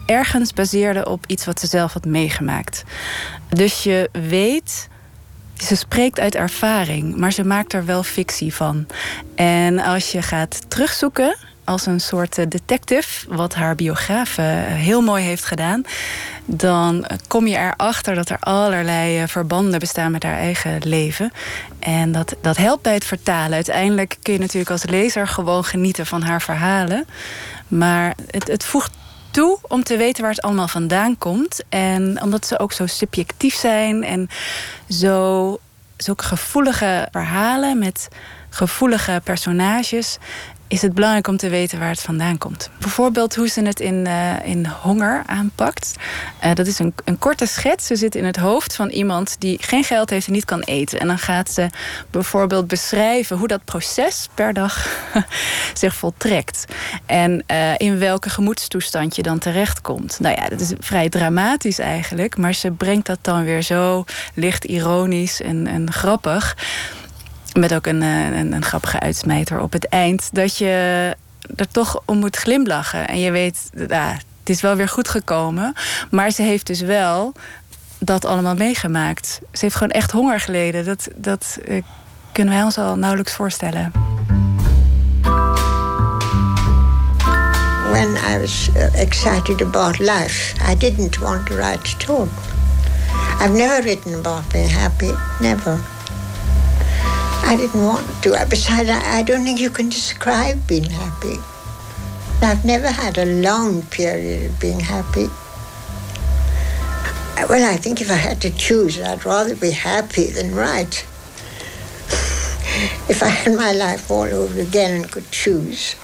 J: ergens baseerde op iets wat ze zelf had meegemaakt. Dus je weet, ze spreekt uit ervaring, maar ze maakt er wel fictie van. En als je gaat terugzoeken als een soort eh, detective, wat haar biograaf eh, heel mooi heeft gedaan, dan eh, kom je erachter dat er allerlei verbanden bestaan met haar eigen leven. En dat, dat helpt bij het vertalen. Uiteindelijk kun je natuurlijk als lezer gewoon genieten van haar verhalen. Maar het, het voegt toe om te weten waar het allemaal vandaan komt. En omdat ze ook zo subjectief zijn en zo, zulke gevoelige verhalen met gevoelige personages. Is het belangrijk om te weten waar het vandaan komt. Bijvoorbeeld hoe ze het in, uh, in honger aanpakt. Uh, dat is een, een korte schets. Ze zit in het hoofd van iemand die geen geld heeft en niet kan eten. En dan gaat ze bijvoorbeeld beschrijven hoe dat proces per dag zich voltrekt. En uh, in welke gemoedstoestand je dan terechtkomt. Nou ja, dat is vrij dramatisch eigenlijk. Maar ze brengt dat dan weer zo licht ironisch en, en grappig met ook een, een, een grappige uitsmijter op het eind. Dat je er toch om moet glimlachen. En je weet, ah, het is wel weer goed gekomen. Maar ze heeft dus wel dat allemaal meegemaakt. Ze heeft gewoon echt honger geleden. Dat, dat uh, kunnen wij ons al nauwelijks voorstellen.
K: When I was uh, excited about life, I didn't want to write at all. I've never written about being happy, never. I didn't want to. Besides, I don't think you can describe being happy. I've never had a long period of being happy. Well, I think if I had to choose, I'd rather be happy than write. if I had my life all over again and could choose.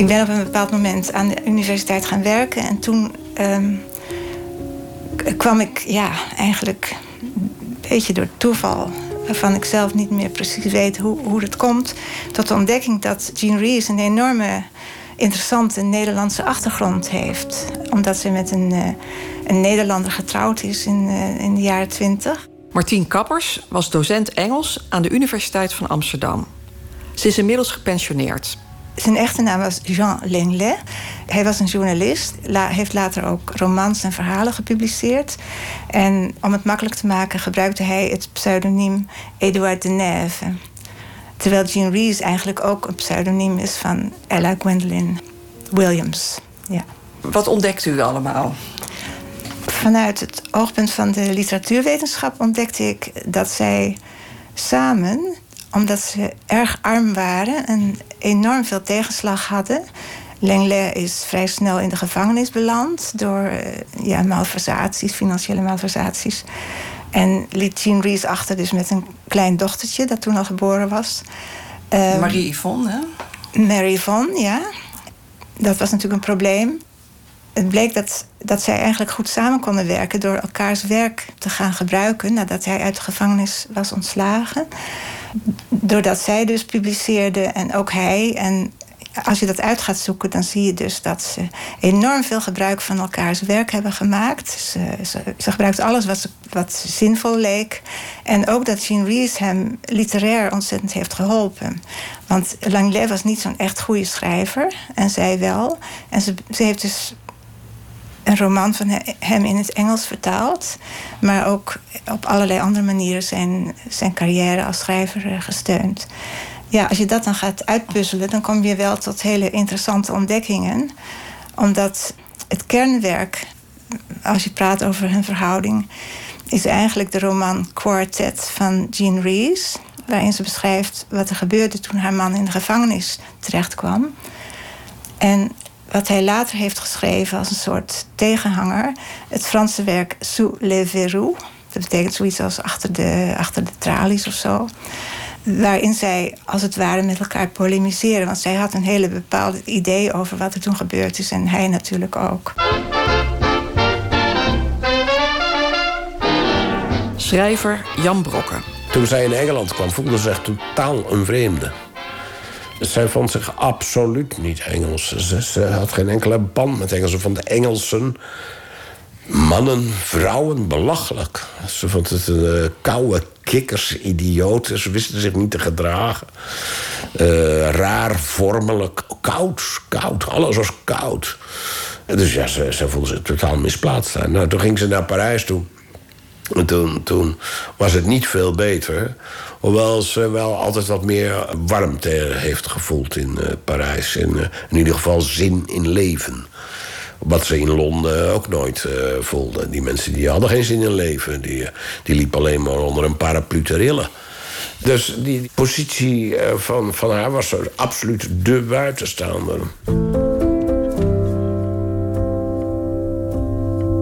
L: Ik ben op een bepaald moment aan de universiteit gaan werken. En toen um, kwam ik ja, eigenlijk een beetje door toeval... waarvan ik zelf niet meer precies weet hoe, hoe dat komt... tot de ontdekking dat Jean Rees een enorme interessante Nederlandse achtergrond heeft. Omdat ze met een, uh, een Nederlander getrouwd is in, uh, in de jaren twintig.
H: Martien Kappers was docent Engels aan de Universiteit van Amsterdam. Ze is inmiddels gepensioneerd.
L: Zijn echte naam was Jean Lenglet. Hij was een journalist, la, heeft later ook romans en verhalen gepubliceerd. En om het makkelijk te maken gebruikte hij het pseudoniem Edouard de Neve. Terwijl Jean Rees eigenlijk ook een pseudoniem is van Ella Gwendolyn Williams. Ja.
H: Wat ontdekt u allemaal?
L: Vanuit het oogpunt van de literatuurwetenschap ontdekte ik dat zij samen omdat ze erg arm waren en enorm veel tegenslag hadden. Lenglet is vrij snel in de gevangenis beland door uh, ja, malversaties, financiële malversaties. En liet Jean Rees achter dus met een klein dochtertje dat toen al geboren was.
H: Um, Marie Yvonne, hè?
L: Mary Yvonne, ja. Dat was natuurlijk een probleem. Het bleek dat, dat zij eigenlijk goed samen konden werken door elkaars werk te gaan gebruiken nadat hij uit de gevangenis was ontslagen doordat zij dus publiceerde en ook hij. En als je dat uit gaat zoeken, dan zie je dus dat ze enorm veel gebruik van elkaars werk hebben gemaakt. Ze, ze, gebruikt alles wat, wat zinvol leek. En ook dat Jean Rees hem literair ontzettend heeft geholpen. Want Langlais was niet zo'n echt goede schrijver, en zij wel. En ze, ze heeft dus een roman van hem in het Engels vertaald. Maar ook op allerlei andere manieren zijn, zijn carrière als schrijver eh, gesteund. Ja, als je dat dan gaat uitpuzzelen, dan kom je wel tot hele interessante ontdekkingen. Omdat het kernwerk, als je praat over hun verhouding, is eigenlijk de roman Quartet van Jean Rees. Waarin ze beschrijft wat er gebeurde toen haar man in de gevangenis terechtkwam. En wat hij later heeft geschreven als een soort tegenhanger. Het Franse werk Sous les verrous. Dat betekent zoiets als achter de, achter de tralies of zo. Waarin zij als het ware met elkaar polemiseren. Want zij had een hele bepaalde idee over wat er toen gebeurd is. En hij natuurlijk ook.
H: Schrijver Jan Brokken.
I: Toen zij in Engeland kwam, voelde ze zich totaal een vreemde. Zij vond zich absoluut niet Engels. Ze, had geen enkele band met Engels. Ze vond de Engelsen, mannen, vrouwen, belachelijk. Ze vond het een uh, koude kikkers, idioten. Ze wisten zich niet te gedragen. Uh, raar, vormelijk, koud, koud. Alles was koud. Dus ja, ze, ze zich totaal misplaatst. Nou, toen ging ze naar Parijs toe. En toen, toen was het niet veel beter. Hoewel ze wel altijd wat meer warmte heeft gevoeld in uh, Parijs. En uh, in ieder geval zin in leven. Wat ze in Londen ook nooit uh, voelden. Die mensen die hadden geen zin in leven. Die, die liepen alleen maar onder een paraplu te rillen. Dus die positie van, van haar was absoluut de buitenstaander.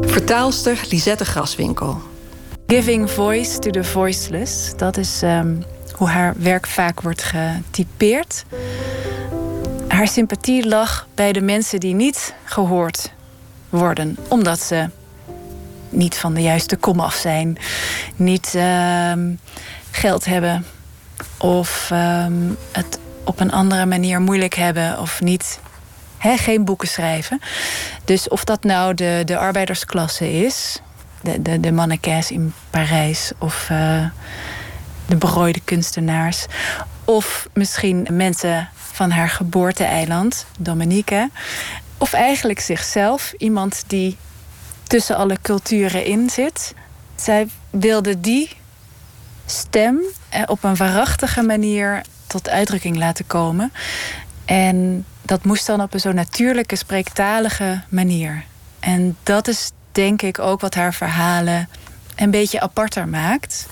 H: Vertaalster Lisette Graswinkel.
J: Giving voice to the voiceless. Dat is ehm, hoe haar werk vaak wordt getypeerd. Haar sympathie lag bij de mensen die niet gehoord worden, omdat ze niet van de juiste kom af zijn, niet ehm, geld hebben of ehm, het op een andere manier moeilijk hebben of niet. geen boeken schrijven. Dus of dat nou de, de arbeidersklasse is, de, de, mannequins in Parijs of uh, de berooide kunstenaars, of misschien mensen van haar geboorte-eiland, Dominique, of eigenlijk zichzelf, iemand die tussen alle culturen in zit. Zij wilde die stem eh, op een waarachtige manier tot uitdrukking laten komen. En dat moest dan op een zo natuurlijke, spreektalige manier. En dat is denk ik ook wat haar verhalen een beetje aparter maakt.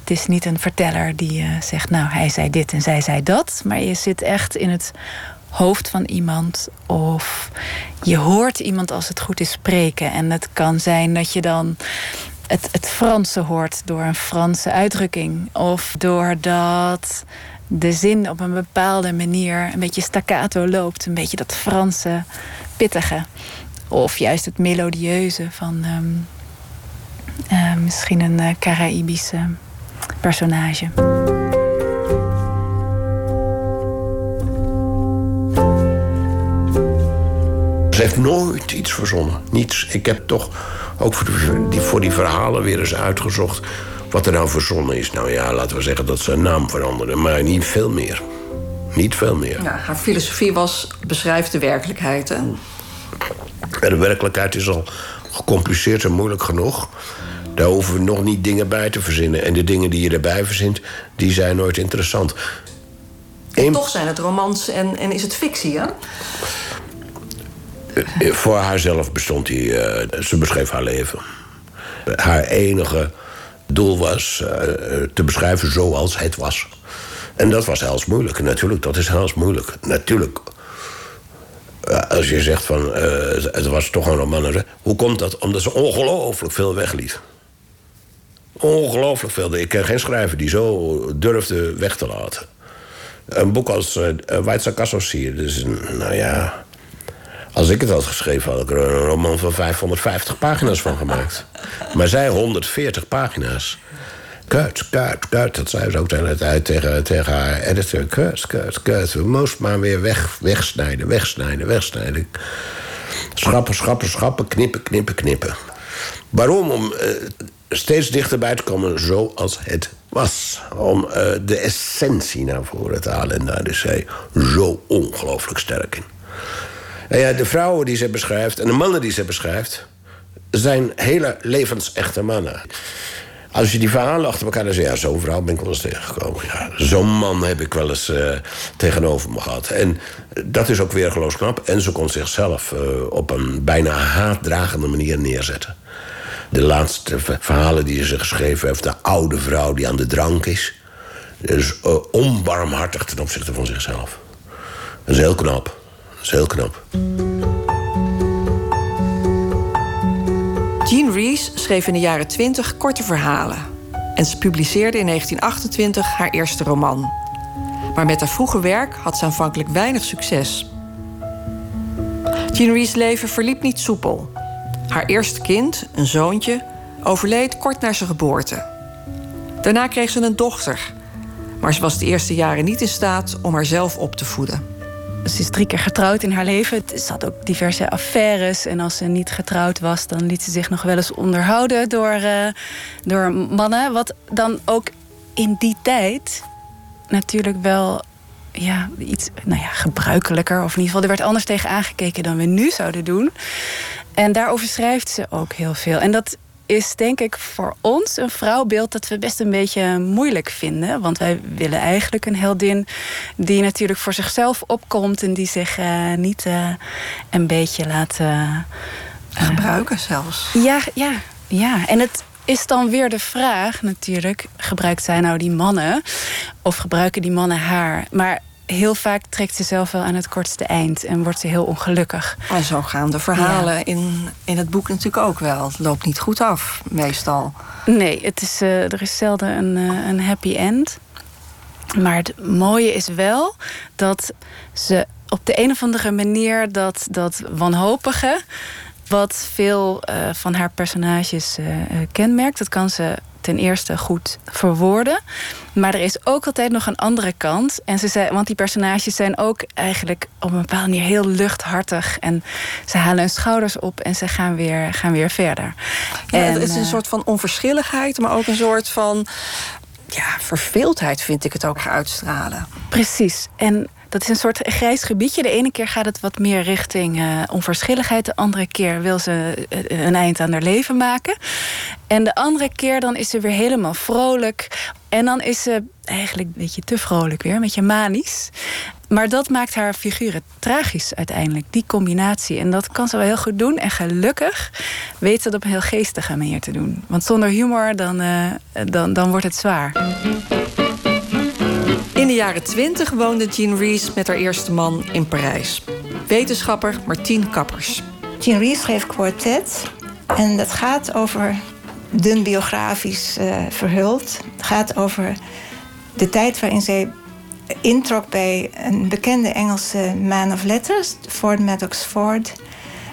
J: Het is niet een verteller die uh, zegt, nou, hij zei dit en zij zei dat. Maar je zit echt in het hoofd van iemand. Of je hoort iemand als het goed is spreken. En het kan zijn dat je dan het, het Franse hoort door een Franse uitdrukking. Of doordat de zin op een bepaalde manier een beetje staccato loopt. Een beetje dat Franse pittige. Of juist het melodieuze van ehm, eh, misschien een uh, Caraïbische personage.
I: Ze heeft nooit iets verzonnen. Niets. Ik heb toch ook voor die, voor die verhalen weer eens uitgezocht wat er nou verzonnen is. Nou ja, laten we zeggen dat ze een naam veranderde, maar niet veel meer. Niet veel meer.
H: Ja, haar filosofie was beschrijft de werkelijkheid. Hè?
I: De werkelijkheid is al gecompliceerd en moeilijk genoeg. Daar hoeven we nog niet dingen bij te verzinnen. En de dingen die je erbij verzint, die zijn nooit interessant.
H: En toch zijn het romans en, en is het fictie, hè?
I: Eh, voor haarzelf bestond hij. Uh, ze beschreef haar leven. Haar enige doel was uh, te beschrijven zoals het was. En dat was heel moeilijk. Natuurlijk, dat is heel moeilijk. Natuurlijk. Als je zegt van uh, het was toch een roman. Hoe komt dat? Omdat ze ongelooflijk veel wegliet. Ongelooflijk veel. Ik ken geen schrijver die zo durfde weg te laten. Een boek als uh, Kassossier. Dus nou ja. Als ik het had geschreven, had ik er een roman van 550 pagina's van gemaakt. Maar zij 140 pagina's. Kut, kut, kut. Dat zei ze ook tijd tegen, tegen haar editor. Kut, kut, kut. We moesten maar weer weg, wegsnijden, wegsnijden, wegsnijden. Schrappen, schrappen, schrappen, knippen, knippen, knippen. Waarom? Om uh, steeds dichterbij te komen zoals het was. Om uh, de essentie naar voren te halen. En daar is zij zo ongelooflijk sterk in. Nou ja, de vrouwen die ze beschrijft en de mannen die ze beschrijft... zijn hele levensechte mannen. Als je die verhalen achter elkaar dan zeg ja, zo'n vrouw ben ik wel eens tegengekomen. Ja, zo'n man heb ik wel eens uh, tegenover me gehad. En dat is ook weer geloofsknap. En ze kon zichzelf uh, op een bijna haatdragende manier neerzetten. De laatste verhalen die ze geschreven heeft... de oude vrouw die aan de drank is. Uh, onbarmhartig ten opzichte van zichzelf. Dat is heel knap. Dat is heel knap.
H: Jean Rees schreef in de jaren 20 korte verhalen. En ze publiceerde in 1928 haar eerste roman. Maar met haar vroege werk had ze aanvankelijk weinig succes. Jean Rees' leven verliep niet soepel. Haar eerste kind, een zoontje, overleed kort na zijn geboorte. Daarna kreeg ze een dochter, maar ze was de eerste jaren niet in staat om haarzelf op te voeden.
J: Ze is drie keer getrouwd in haar leven. Ze had ook diverse affaires. En als ze niet getrouwd was, dan liet ze zich nog wel eens onderhouden door, uh, door mannen. Wat dan ook in die tijd natuurlijk wel ja, iets nou ja, gebruikelijker. Of in ieder geval, er werd anders tegen aangekeken dan we nu zouden doen. En daarover schrijft ze ook heel veel. En dat is denk ik voor ons een vrouwbeeld dat we best een beetje moeilijk vinden. Want wij willen eigenlijk een heldin die natuurlijk voor zichzelf opkomt en die zich uh, niet uh, een beetje laat. Uh,
H: Gebruiken zelfs.
J: Ja, ja, ja. En het is dan weer de vraag natuurlijk: gebruikt zij nou die mannen? Of gebruiken die mannen haar? Maar heel vaak trekt ze zelf wel aan het kortste eind en wordt ze heel ongelukkig.
H: En zo gaan de verhalen in, in het boek natuurlijk ook wel. Het loopt niet goed af, meestal.
J: Nee, het is, uh, er is zelden een, uh, een happy end. Maar het mooie is wel dat ze op de een of andere manier dat, dat wanhopige, wat veel uh, van haar personages kenmerkt, dat kan ze ten eerste goed verwoorden. Maar er is ook altijd nog een andere kant. En ze zei, want die personages zijn ook eigenlijk op een bepaalde manier heel luchthartig. En ze halen hun schouders op en ze gaan weer, gaan weer verder.
H: Ja, en, het is een soort van onverschilligheid, maar ook een soort van ja, verveeldheid vind ik het ook uitstralen.
J: Precies. En dat is een soort grijs gebiedje. De ene keer gaat het wat meer richting uh, onverschilligheid. De andere keer wil ze uh, een eind aan haar leven maken. En de andere keer dan is ze weer helemaal vrolijk. En dan is ze eigenlijk een beetje te vrolijk weer, een beetje manisch. Maar dat maakt haar figuren tragisch uiteindelijk, die combinatie. En dat kan ze wel heel goed doen. En gelukkig weet ze dat op een heel geestige manier te doen. Want zonder humor, dan, dan, dan wordt het zwaar.
H: In de jaren 20 woonde Jean Rees met haar eerste man in Parijs. Wetenschapper Martien Kappers.
L: Jean Rees schreef Quartet. En dat gaat over dun biografisch uh, verhuld. Het gaat over de tijd waarin zij introk bij een bekende Engelse man of letters, Ford Maddox Ford.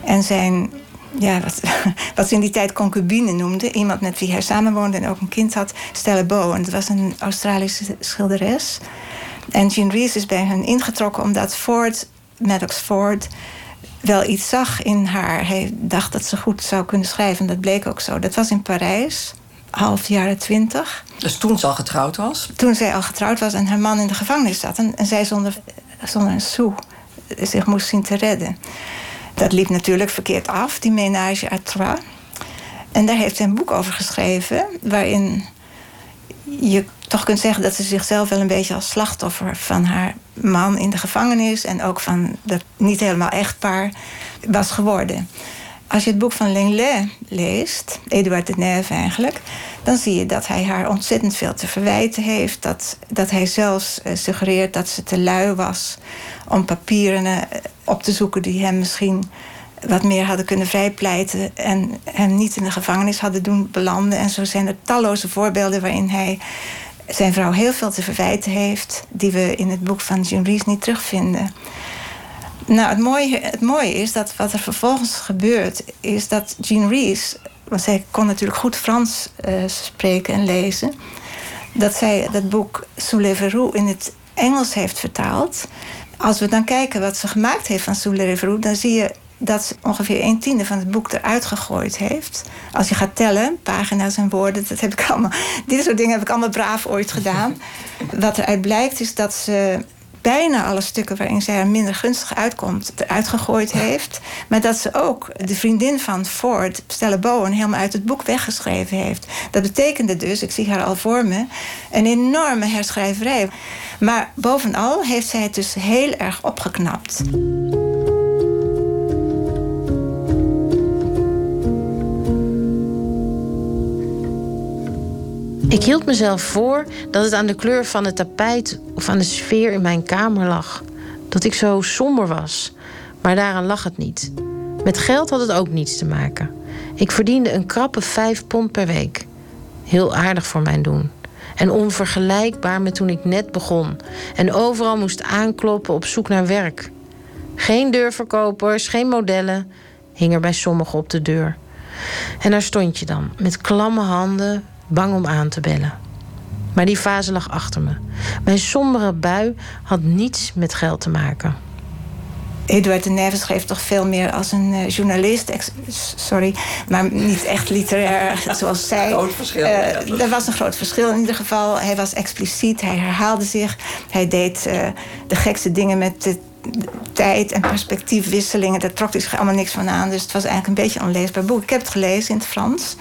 L: En zijn, ja, wat, wat ze in die tijd concubine noemden, iemand met wie hij samenwoonde en ook een kind had, Stella Bow. En dat was een Australische schilderes. En Jean Rees is bij hen ingetrokken omdat Ford, Maddox Ford, wel iets zag in haar. Hij dacht dat ze goed zou kunnen schrijven. En dat bleek ook zo. Dat was in Parijs, half jaren twintig.
H: Dus toen ze al getrouwd was?
L: Toen zij al getrouwd was en haar man in de gevangenis zat. En, en zij zonder, zonder een sou zich moest zien te redden. Dat liep natuurlijk verkeerd af, die menage à trois. En daar heeft hij een boek over geschreven... waarin je toch kunt zeggen dat ze zichzelf wel een beetje als slachtoffer van haar man in de gevangenis en ook van dat niet helemaal echtpaar was geworden. Als je het boek van Lenglet leest, Eduard de Neve eigenlijk, dan zie je dat hij haar ontzettend veel te verwijten heeft. Dat, dat hij zelfs uh, suggereert dat ze te lui was om papieren uh, op te zoeken die hem misschien wat meer hadden kunnen vrijpleiten en hem niet in de gevangenis hadden doen belanden. En zo zijn er talloze voorbeelden waarin hij zijn vrouw heel veel te verwijten heeft, die we in het boek van Jean Rees niet terugvinden. Nou, het mooie, het mooie is dat wat er vervolgens gebeurt, is dat Jean Rees, want zij kon natuurlijk goed Frans uh, spreken en lezen, dat zij dat boek Sous les verrous in het Engels heeft vertaald. Als we dan kijken wat ze gemaakt heeft van Sous les verrous, dan zie je dat ze ongeveer een tiende van het boek eruit gegooid heeft. Als je gaat tellen, pagina's en woorden, dat heb ik allemaal. Dit soort dingen heb ik allemaal braaf ooit gedaan. Wat eruit blijkt is dat ze bijna alle stukken waarin zij er minder gunstig uitkomt, eruit gegooid heeft. Maar dat ze ook de vriendin van Ford, Stella Bowen, helemaal uit het boek weggeschreven heeft. Dat betekende dus, ik zie haar al voor me, een enorme herschrijverij. Maar bovenal heeft zij het dus heel erg opgeknapt.
G: Ik hield mezelf voor dat het aan de kleur van het tapijt of aan de sfeer in mijn kamer lag. Dat ik zo somber was. Maar daaraan lag het niet. Met geld had het ook niets te maken. Ik verdiende een krappe vijf pond per week. Heel aardig voor mijn doen. En onvergelijkbaar met toen ik net begon. En overal moest aankloppen op zoek naar werk. Geen deurverkopers, geen modellen. Hing er bij sommigen op de deur. En daar stond je dan, met klamme handen, bang om aan te bellen. Maar die fase lag achter me. Mijn sombere bui had niets met geld te maken.
L: Eduard de Neve schreef toch veel meer als een uh, journalist. sorry, maar niet echt literair zoals zij.
H: Groot verschil.
L: Uh, er was een groot verschil in ieder geval. Hij was expliciet, hij herhaalde zich. Hij deed uh, de gekste dingen met de tijd en perspectiefwisselingen. Daar trok hij zich allemaal niks van aan. Dus het was eigenlijk een beetje een onleesbaar boek. Ik heb het gelezen in het Frans.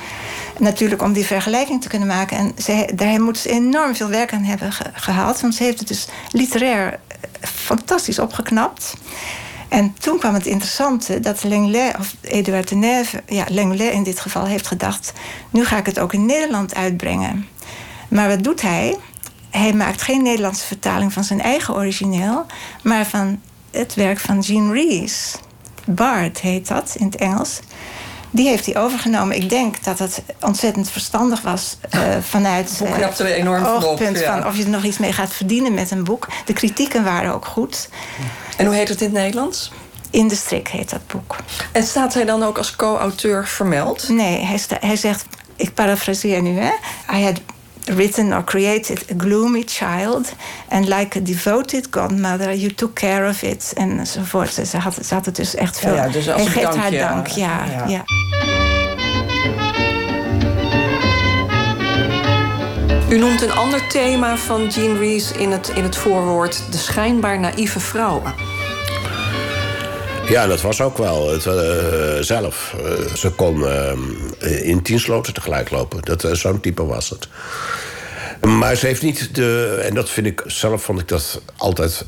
L: Natuurlijk om die vergelijking te kunnen maken. En ze, daar moet ze enorm veel werk aan hebben ge gehaald. Want ze heeft het dus literair fantastisch opgeknapt. En toen kwam het interessante dat Lenglet, of Eduard de Neve, ja, Lenglet in dit geval, heeft gedacht: nu ga ik het ook in Nederland uitbrengen. Maar wat doet hij? Hij maakt geen Nederlandse vertaling van zijn eigen origineel, maar van het werk van Jean Rees. Bard heet dat in het Engels. Die heeft hij overgenomen. Ik denk dat het ontzettend verstandig was uh, vanuit
H: het knapte er enorm
L: uh, oogpunt
H: op, ja.
L: van of je er nog iets mee gaat verdienen met een boek. De kritieken waren ook goed.
H: En hoe heet het in het Nederlands?
L: In de strik heet dat boek.
H: En staat hij dan ook als co-auteur vermeld?
L: Nee, hij, hij zegt, ik parafraseer nu, hè. I had written or created a gloomy child. And like a devoted godmother, you took care of it. Enzovoort. Ze had, ze had het dus echt veel.
H: Ja, ja, dus als
L: hij geeft
H: dankje,
L: haar dank, ja.
H: ja.
L: ja.
H: U noemt een ander thema van Jean Rees in het, in het voorwoord: de schijnbaar naïeve vrouwen.
I: Ja, dat was ook wel het, uh, zelf. Uh, ze kon uh, in tien sloten tegelijk lopen. Dat, Zo'n type was het. Maar ze heeft niet de. En dat vind ik zelf vond ik dat altijd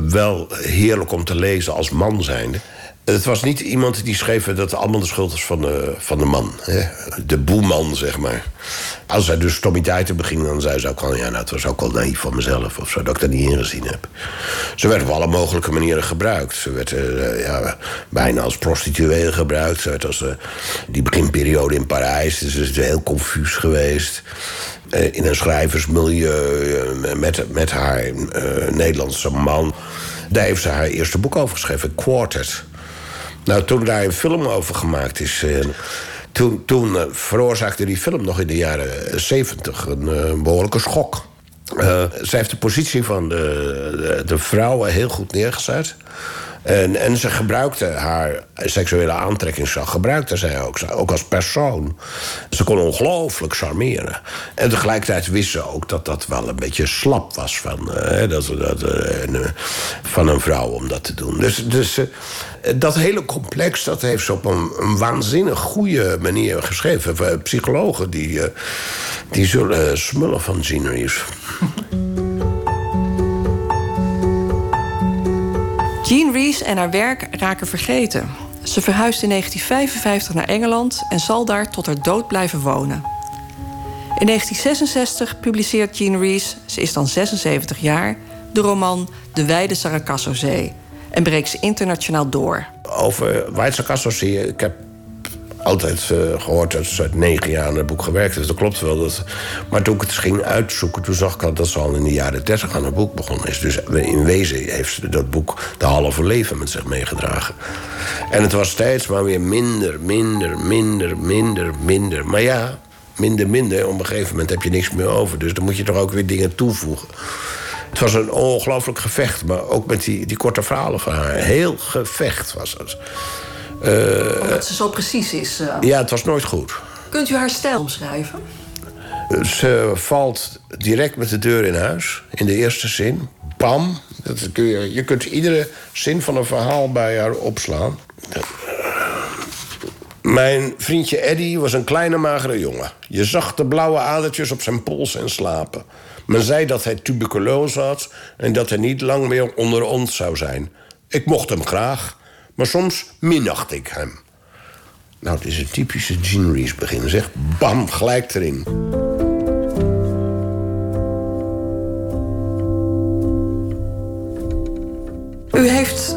I: wel heerlijk om te lezen als man zijnde. Het was niet iemand die schreef dat allemaal de schuld is van de, van de man. Hè? De boeman, zeg maar. Als zij dus stommiteiten beging, dan zei ze ook al... ja, nou, het was ook wel naïef van mezelf of zo, dat ik dat niet ingezien heb. Ze werd op alle mogelijke manieren gebruikt. Ze werd uh, ja, bijna als prostituee gebruikt. Ze werd als uh, die beginperiode in Parijs. Dus is heel confuus geweest. Uh, in een schrijversmilieu met, met haar Nederlandse man. Daar heeft ze haar eerste boek over geschreven, Quartet... Nou, toen daar een film over gemaakt is. Toen, toen veroorzaakte die film nog in de jaren zeventig een behoorlijke schok. zij heeft de positie van de, de vrouwen heel goed neergezet. En, en ze gebruikte haar seksuele aantrekkingskracht, gebruikte zij ook, ook als persoon. Ze kon ongelooflijk charmeren. En tegelijkertijd wist ze ook dat dat wel een beetje slap was van, uh, dat, dat, uh, van een vrouw om dat te doen. Dus, dus dat hele complex dat heeft ze op een, een waanzinnig goede manier geschreven. Psychologen die, die zullen smullen van Jean Reeves.
H: Jean Rees en haar werk raken vergeten. Ze verhuist in 1955 naar Engeland en zal daar tot haar dood blijven wonen. In 1966 publiceert Jean Rees, ze is dan 76 jaar, de roman De Wijde Sargasso-zee en breekt ze internationaal door.
I: Over Wijde Sargasso-zee, ik heb altijd uh, gehoord dat ze uit negen jaar aan het boek gewerkt heeft. Dat klopt wel. Dat... Maar toen ik het ging uitzoeken, toen zag ik al dat ze al in de jaren dertig aan het boek begonnen is. Dus in wezen heeft ze dat boek de halve leven met zich meegedragen. En het was steeds maar weer minder, minder, minder, minder, minder. Maar ja, minder, minder. Op een gegeven moment heb je niks meer over. Dus dan moet je toch ook weer dingen toevoegen. Het was een ongelooflijk gevecht, maar ook met die, die korte verhalen van haar. Heel gevecht was het.
H: Uh, Omdat ze zo precies is. Uh...
I: Ja, het was nooit goed.
H: Kunt u haar stijl omschrijven?
I: Ze valt direct met de deur in huis, in de eerste zin. Bam. Dat kun je, je kunt iedere zin van een verhaal bij haar opslaan. Mijn vriendje Eddy was een kleine magere jongen. Je zag de blauwe adertjes op zijn pols en slapen. Men zei dat hij tuberculose had en dat hij niet lang meer onder ons zou zijn. Ik mocht hem graag, maar soms minacht ik hem. Nou, het is een typische Jean Rees begin, zeg. Bam, gelijk erin.
H: U heeft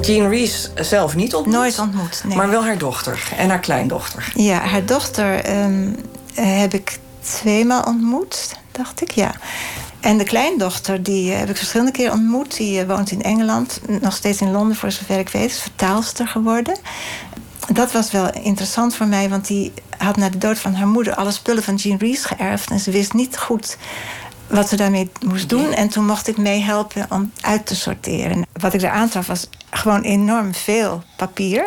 H: Jean Rees zelf niet ontmoet?
L: Nooit ontmoet, nee.
H: Maar wel haar dochter en haar kleindochter.
L: Ja, haar dochter um, heb ik tweemaal ontmoet, dacht ik, ja. En de kleindochter, die heb ik verschillende keren ontmoet. Die woont in Engeland, nog steeds in Londen voor zover ik weet. Is vertaalster geworden. Dat was wel interessant voor mij, want die had na de dood van haar moeder alle spullen van Jean Rees geërfd. En ze wist niet goed wat ze daarmee moest doen. En toen mocht ik meehelpen om uit te sorteren. Wat ik daar aantraf was gewoon enorm veel papier.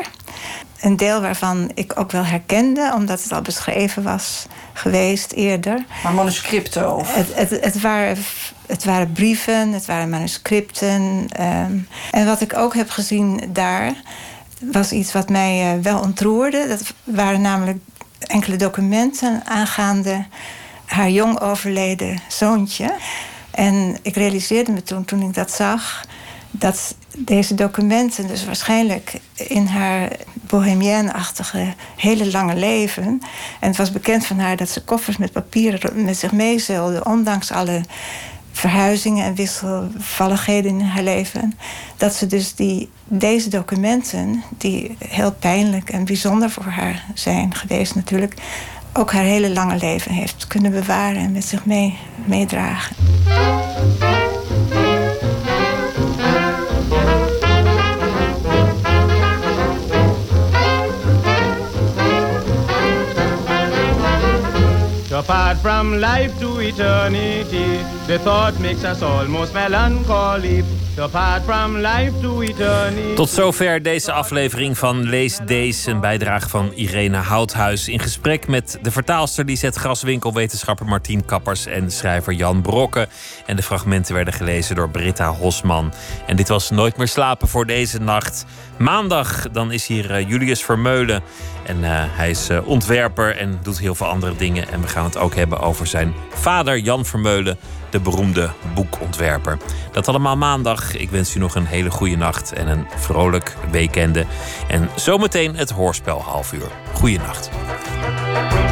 L: Een deel waarvan ik ook wel herkende, omdat het al beschreven was geweest eerder.
H: Maar manuscripten? Of?
L: Het, het, het, waren, het waren brieven, het waren manuscripten. Um, en wat ik ook heb gezien daar, was iets wat mij uh, wel ontroerde. Dat waren namelijk enkele documenten aangaande haar jong overleden zoontje. En ik realiseerde me toen, toen ik dat zag, dat deze documenten dus waarschijnlijk in haar bohemienne-achtige hele lange leven. En het was bekend van haar dat ze koffers met papieren met zich meezeilde, ondanks alle verhuizingen en wisselvalligheden in haar leven. Dat ze dus die, deze documenten, die heel pijnlijk en bijzonder voor haar zijn geweest natuurlijk, ook haar hele lange leven heeft kunnen bewaren en met zich mee, meedragen.
M: Apart from life to eternity, the thought makes us almost melancholy. Apart from life to eternity.
C: Tot zover deze aflevering van Lees Deze, een bijdrage van Irene Houthuis. In gesprek met de vertaalster Lisette Graswinkel, wetenschapper Martien Kappers en schrijver Jan Brokke. En de fragmenten werden gelezen door Britta Hosman. En dit was Nooit meer slapen voor deze nacht. Maandag dan is hier eh, Julius Vermeulen. En uh, hij is uh, ontwerper en doet heel veel andere dingen. En we gaan het ook hebben over zijn vader Jan Vermeulen, de beroemde boekontwerper. Dat allemaal maandag. Ik wens u nog een hele goede nacht en een vrolijk weekende. En zometeen het hoorspel half uur. Goeienacht. nacht.